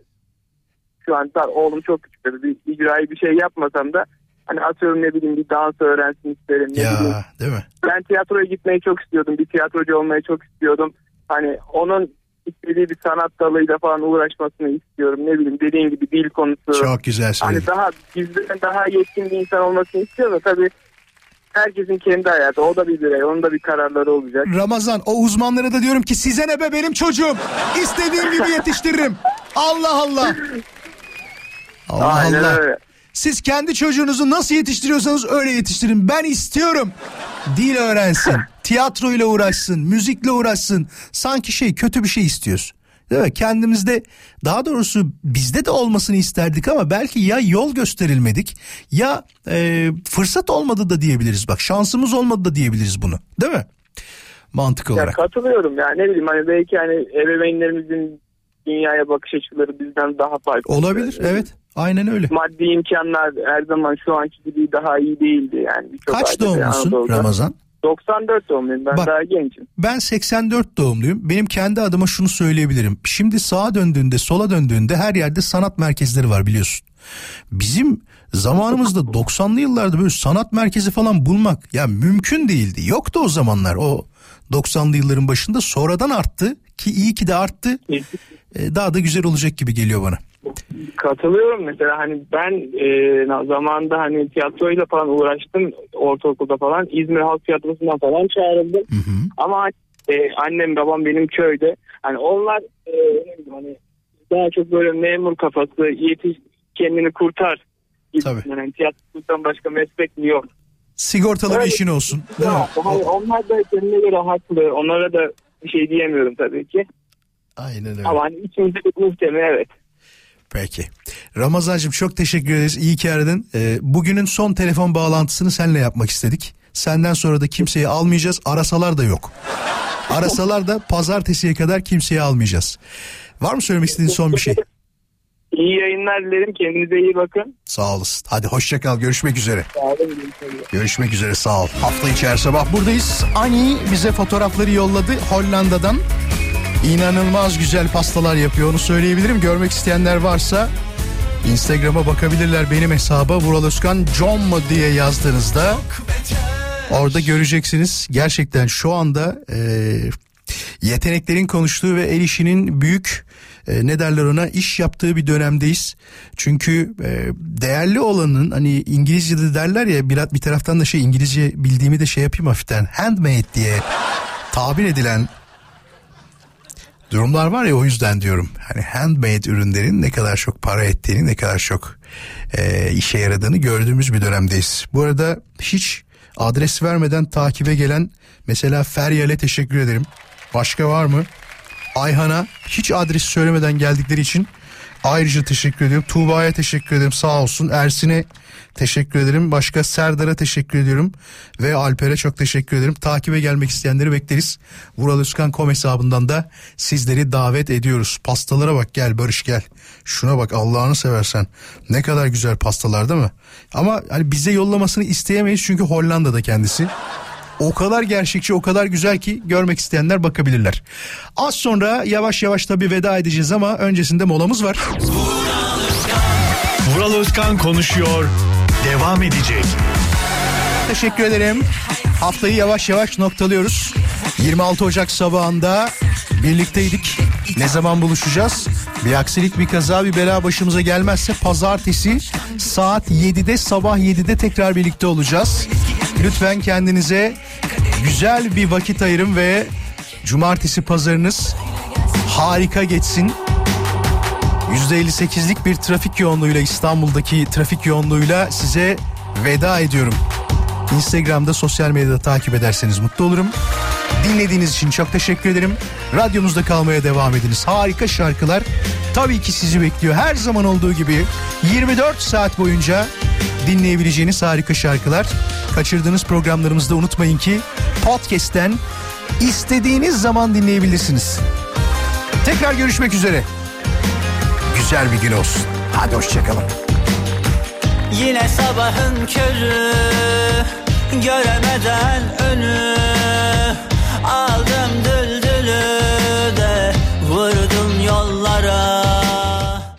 şu an tar- oğlum çok küçük tabii bir icraî bir şey yapmasam da hani atıyorum ne bileyim bir dans öğrensin isterim. Ne bileyim. Ya değil mi? Ben tiyatroya gitmeyi çok istiyordum. Bir tiyatrocu olmayı çok istiyordum. Hani onun istediği bir sanat dalıyla falan uğraşmasını istiyorum. Ne bileyim dediğin gibi dil konusu. Çok güzel söyledin. Hani daha bizden daha yetkin bir insan olmasını istiyor da tabii herkesin kendi hayatı. O da bir birey. Onun da bir kararları olacak. Ramazan o uzmanlara da diyorum ki size ne be benim çocuğum. İstediğim gibi yetiştiririm. Allah Allah. Allah Aynen Allah. öyle. Siz kendi çocuğunuzu nasıl yetiştiriyorsanız öyle yetiştirin. Ben istiyorum. Dil öğrensin, tiyatroyla uğraşsın, müzikle uğraşsın. Sanki şey kötü bir şey istiyoruz. Değil mi? Kendimizde daha doğrusu bizde de olmasını isterdik ama belki ya yol gösterilmedik ya e, fırsat olmadı da diyebiliriz. Bak şansımız olmadı da diyebiliriz bunu. Değil mi? Mantık Ya olarak. katılıyorum ya ne bileyim hani belki hani ebeveynlerimizin dünyaya bakış açıları bizden daha farklı. Olabilir evet. Aynen öyle. Maddi imkanlar her zaman şu anki gibi daha iyi değildi yani. Birçok Kaç doğumlusun Anadolu'da. Ramazan? 94 doğumluyum ben Bak. daha gencim. Ben 84 doğumluyum. Benim kendi adıma şunu söyleyebilirim. Şimdi sağa döndüğünde, sola döndüğünde her yerde sanat merkezleri var biliyorsun. Bizim zamanımızda 90'lı yıllarda böyle sanat merkezi falan bulmak ya mümkün değildi. Yoktu o zamanlar. O 90'lı yılların başında sonradan arttı ki iyi ki de arttı. Ee, daha da güzel olacak gibi geliyor bana. Katılıyorum mesela hani ben e, zamanında hani tiyatroyla falan uğraştım ortaokulda falan İzmir Halk Tiyatrosu'ndan falan çağrıldım. Ama e, annem babam benim köyde hani onlar e, hani daha çok böyle memur kafası yetiş kendini kurtar. Tabii. Yani tiyatrodan başka meslek mi yok. Sigortalı bir işin olsun. Değil mi? Ya, hani onlar da kendine göre haklı. Onlara da bir şey diyemiyorum tabii ki. Aynen öyle. Ama hani içimizde bir muhtemel evet. Peki. Ramazancığım çok teşekkür ederiz. İyi ki aradın. Ee, bugünün son telefon bağlantısını seninle yapmak istedik. Senden sonra da kimseyi almayacağız. Arasalar da yok. Arasalar da pazartesiye kadar kimseyi almayacağız. Var mı söylemek istediğin son bir şey? İyi yayınlar dilerim. Kendinize iyi bakın. Sağ olasın. Hadi hoşça kal. Görüşmek üzere. Sağ olun. görüşmek üzere. Sağ ol. Hafta içi her sabah buradayız. Ani bize fotoğrafları yolladı Hollanda'dan. İnanılmaz güzel pastalar yapıyor onu söyleyebilirim. Görmek isteyenler varsa Instagram'a bakabilirler benim hesaba Vural Özkan John mu diye yazdığınızda orada göreceksiniz. Gerçekten şu anda e, yeteneklerin konuştuğu ve el işinin büyük e, ne derler ona iş yaptığı bir dönemdeyiz. Çünkü e, değerli olanın hani İngilizce'de derler ya bir, bir taraftan da şey İngilizce bildiğimi de şey yapayım hafiften handmade diye tabir edilen durumlar var ya o yüzden diyorum. Hani handmade ürünlerin ne kadar çok para ettiğini ne kadar çok e, işe yaradığını gördüğümüz bir dönemdeyiz. Bu arada hiç Adres vermeden takibe gelen mesela Feryal'e teşekkür ederim. Başka var mı? Ayhan'a hiç adres söylemeden geldikleri için ayrıca teşekkür ediyorum. Tuğba'ya teşekkür ederim sağ olsun. Ersin'e teşekkür ederim. Başka Serdar'a teşekkür ediyorum. Ve Alper'e çok teşekkür ederim. Takibe gelmek isteyenleri bekleriz. Vural Özkan kom hesabından da sizleri davet ediyoruz. Pastalara bak gel Barış gel. Şuna bak Allah'ını seversen. Ne kadar güzel pastalar değil mi? Ama hani bize yollamasını isteyemeyiz çünkü Hollanda'da kendisi. O kadar gerçekçi o kadar güzel ki görmek isteyenler bakabilirler. Az sonra yavaş yavaş tabii veda edeceğiz ama öncesinde molamız var. Vural Özkan konuşuyor. Devam edecek. Teşekkür ederim. Haftayı yavaş yavaş noktalıyoruz. 26 Ocak sabahında birlikteydik. Ne zaman buluşacağız? Bir aksilik bir kaza bir bela başımıza gelmezse pazartesi saat 7'de sabah 7'de tekrar birlikte olacağız. Lütfen kendinize güzel bir vakit ayırın ve cumartesi pazarınız harika geçsin. %58'lik bir trafik yoğunluğuyla İstanbul'daki trafik yoğunluğuyla size veda ediyorum. Instagram'da sosyal medyada takip ederseniz mutlu olurum. Dinlediğiniz için çok teşekkür ederim. Radyonuzda kalmaya devam ediniz. Harika şarkılar tabii ki sizi bekliyor. Her zaman olduğu gibi 24 saat boyunca dinleyebileceğiniz harika şarkılar. Kaçırdığınız programlarımızda unutmayın ki podcast'ten istediğiniz zaman dinleyebilirsiniz. Tekrar görüşmek üzere. Güzel bir gün olsun. Hadi hoşçakalın. Yine sabahın körü Göremeden önü düldül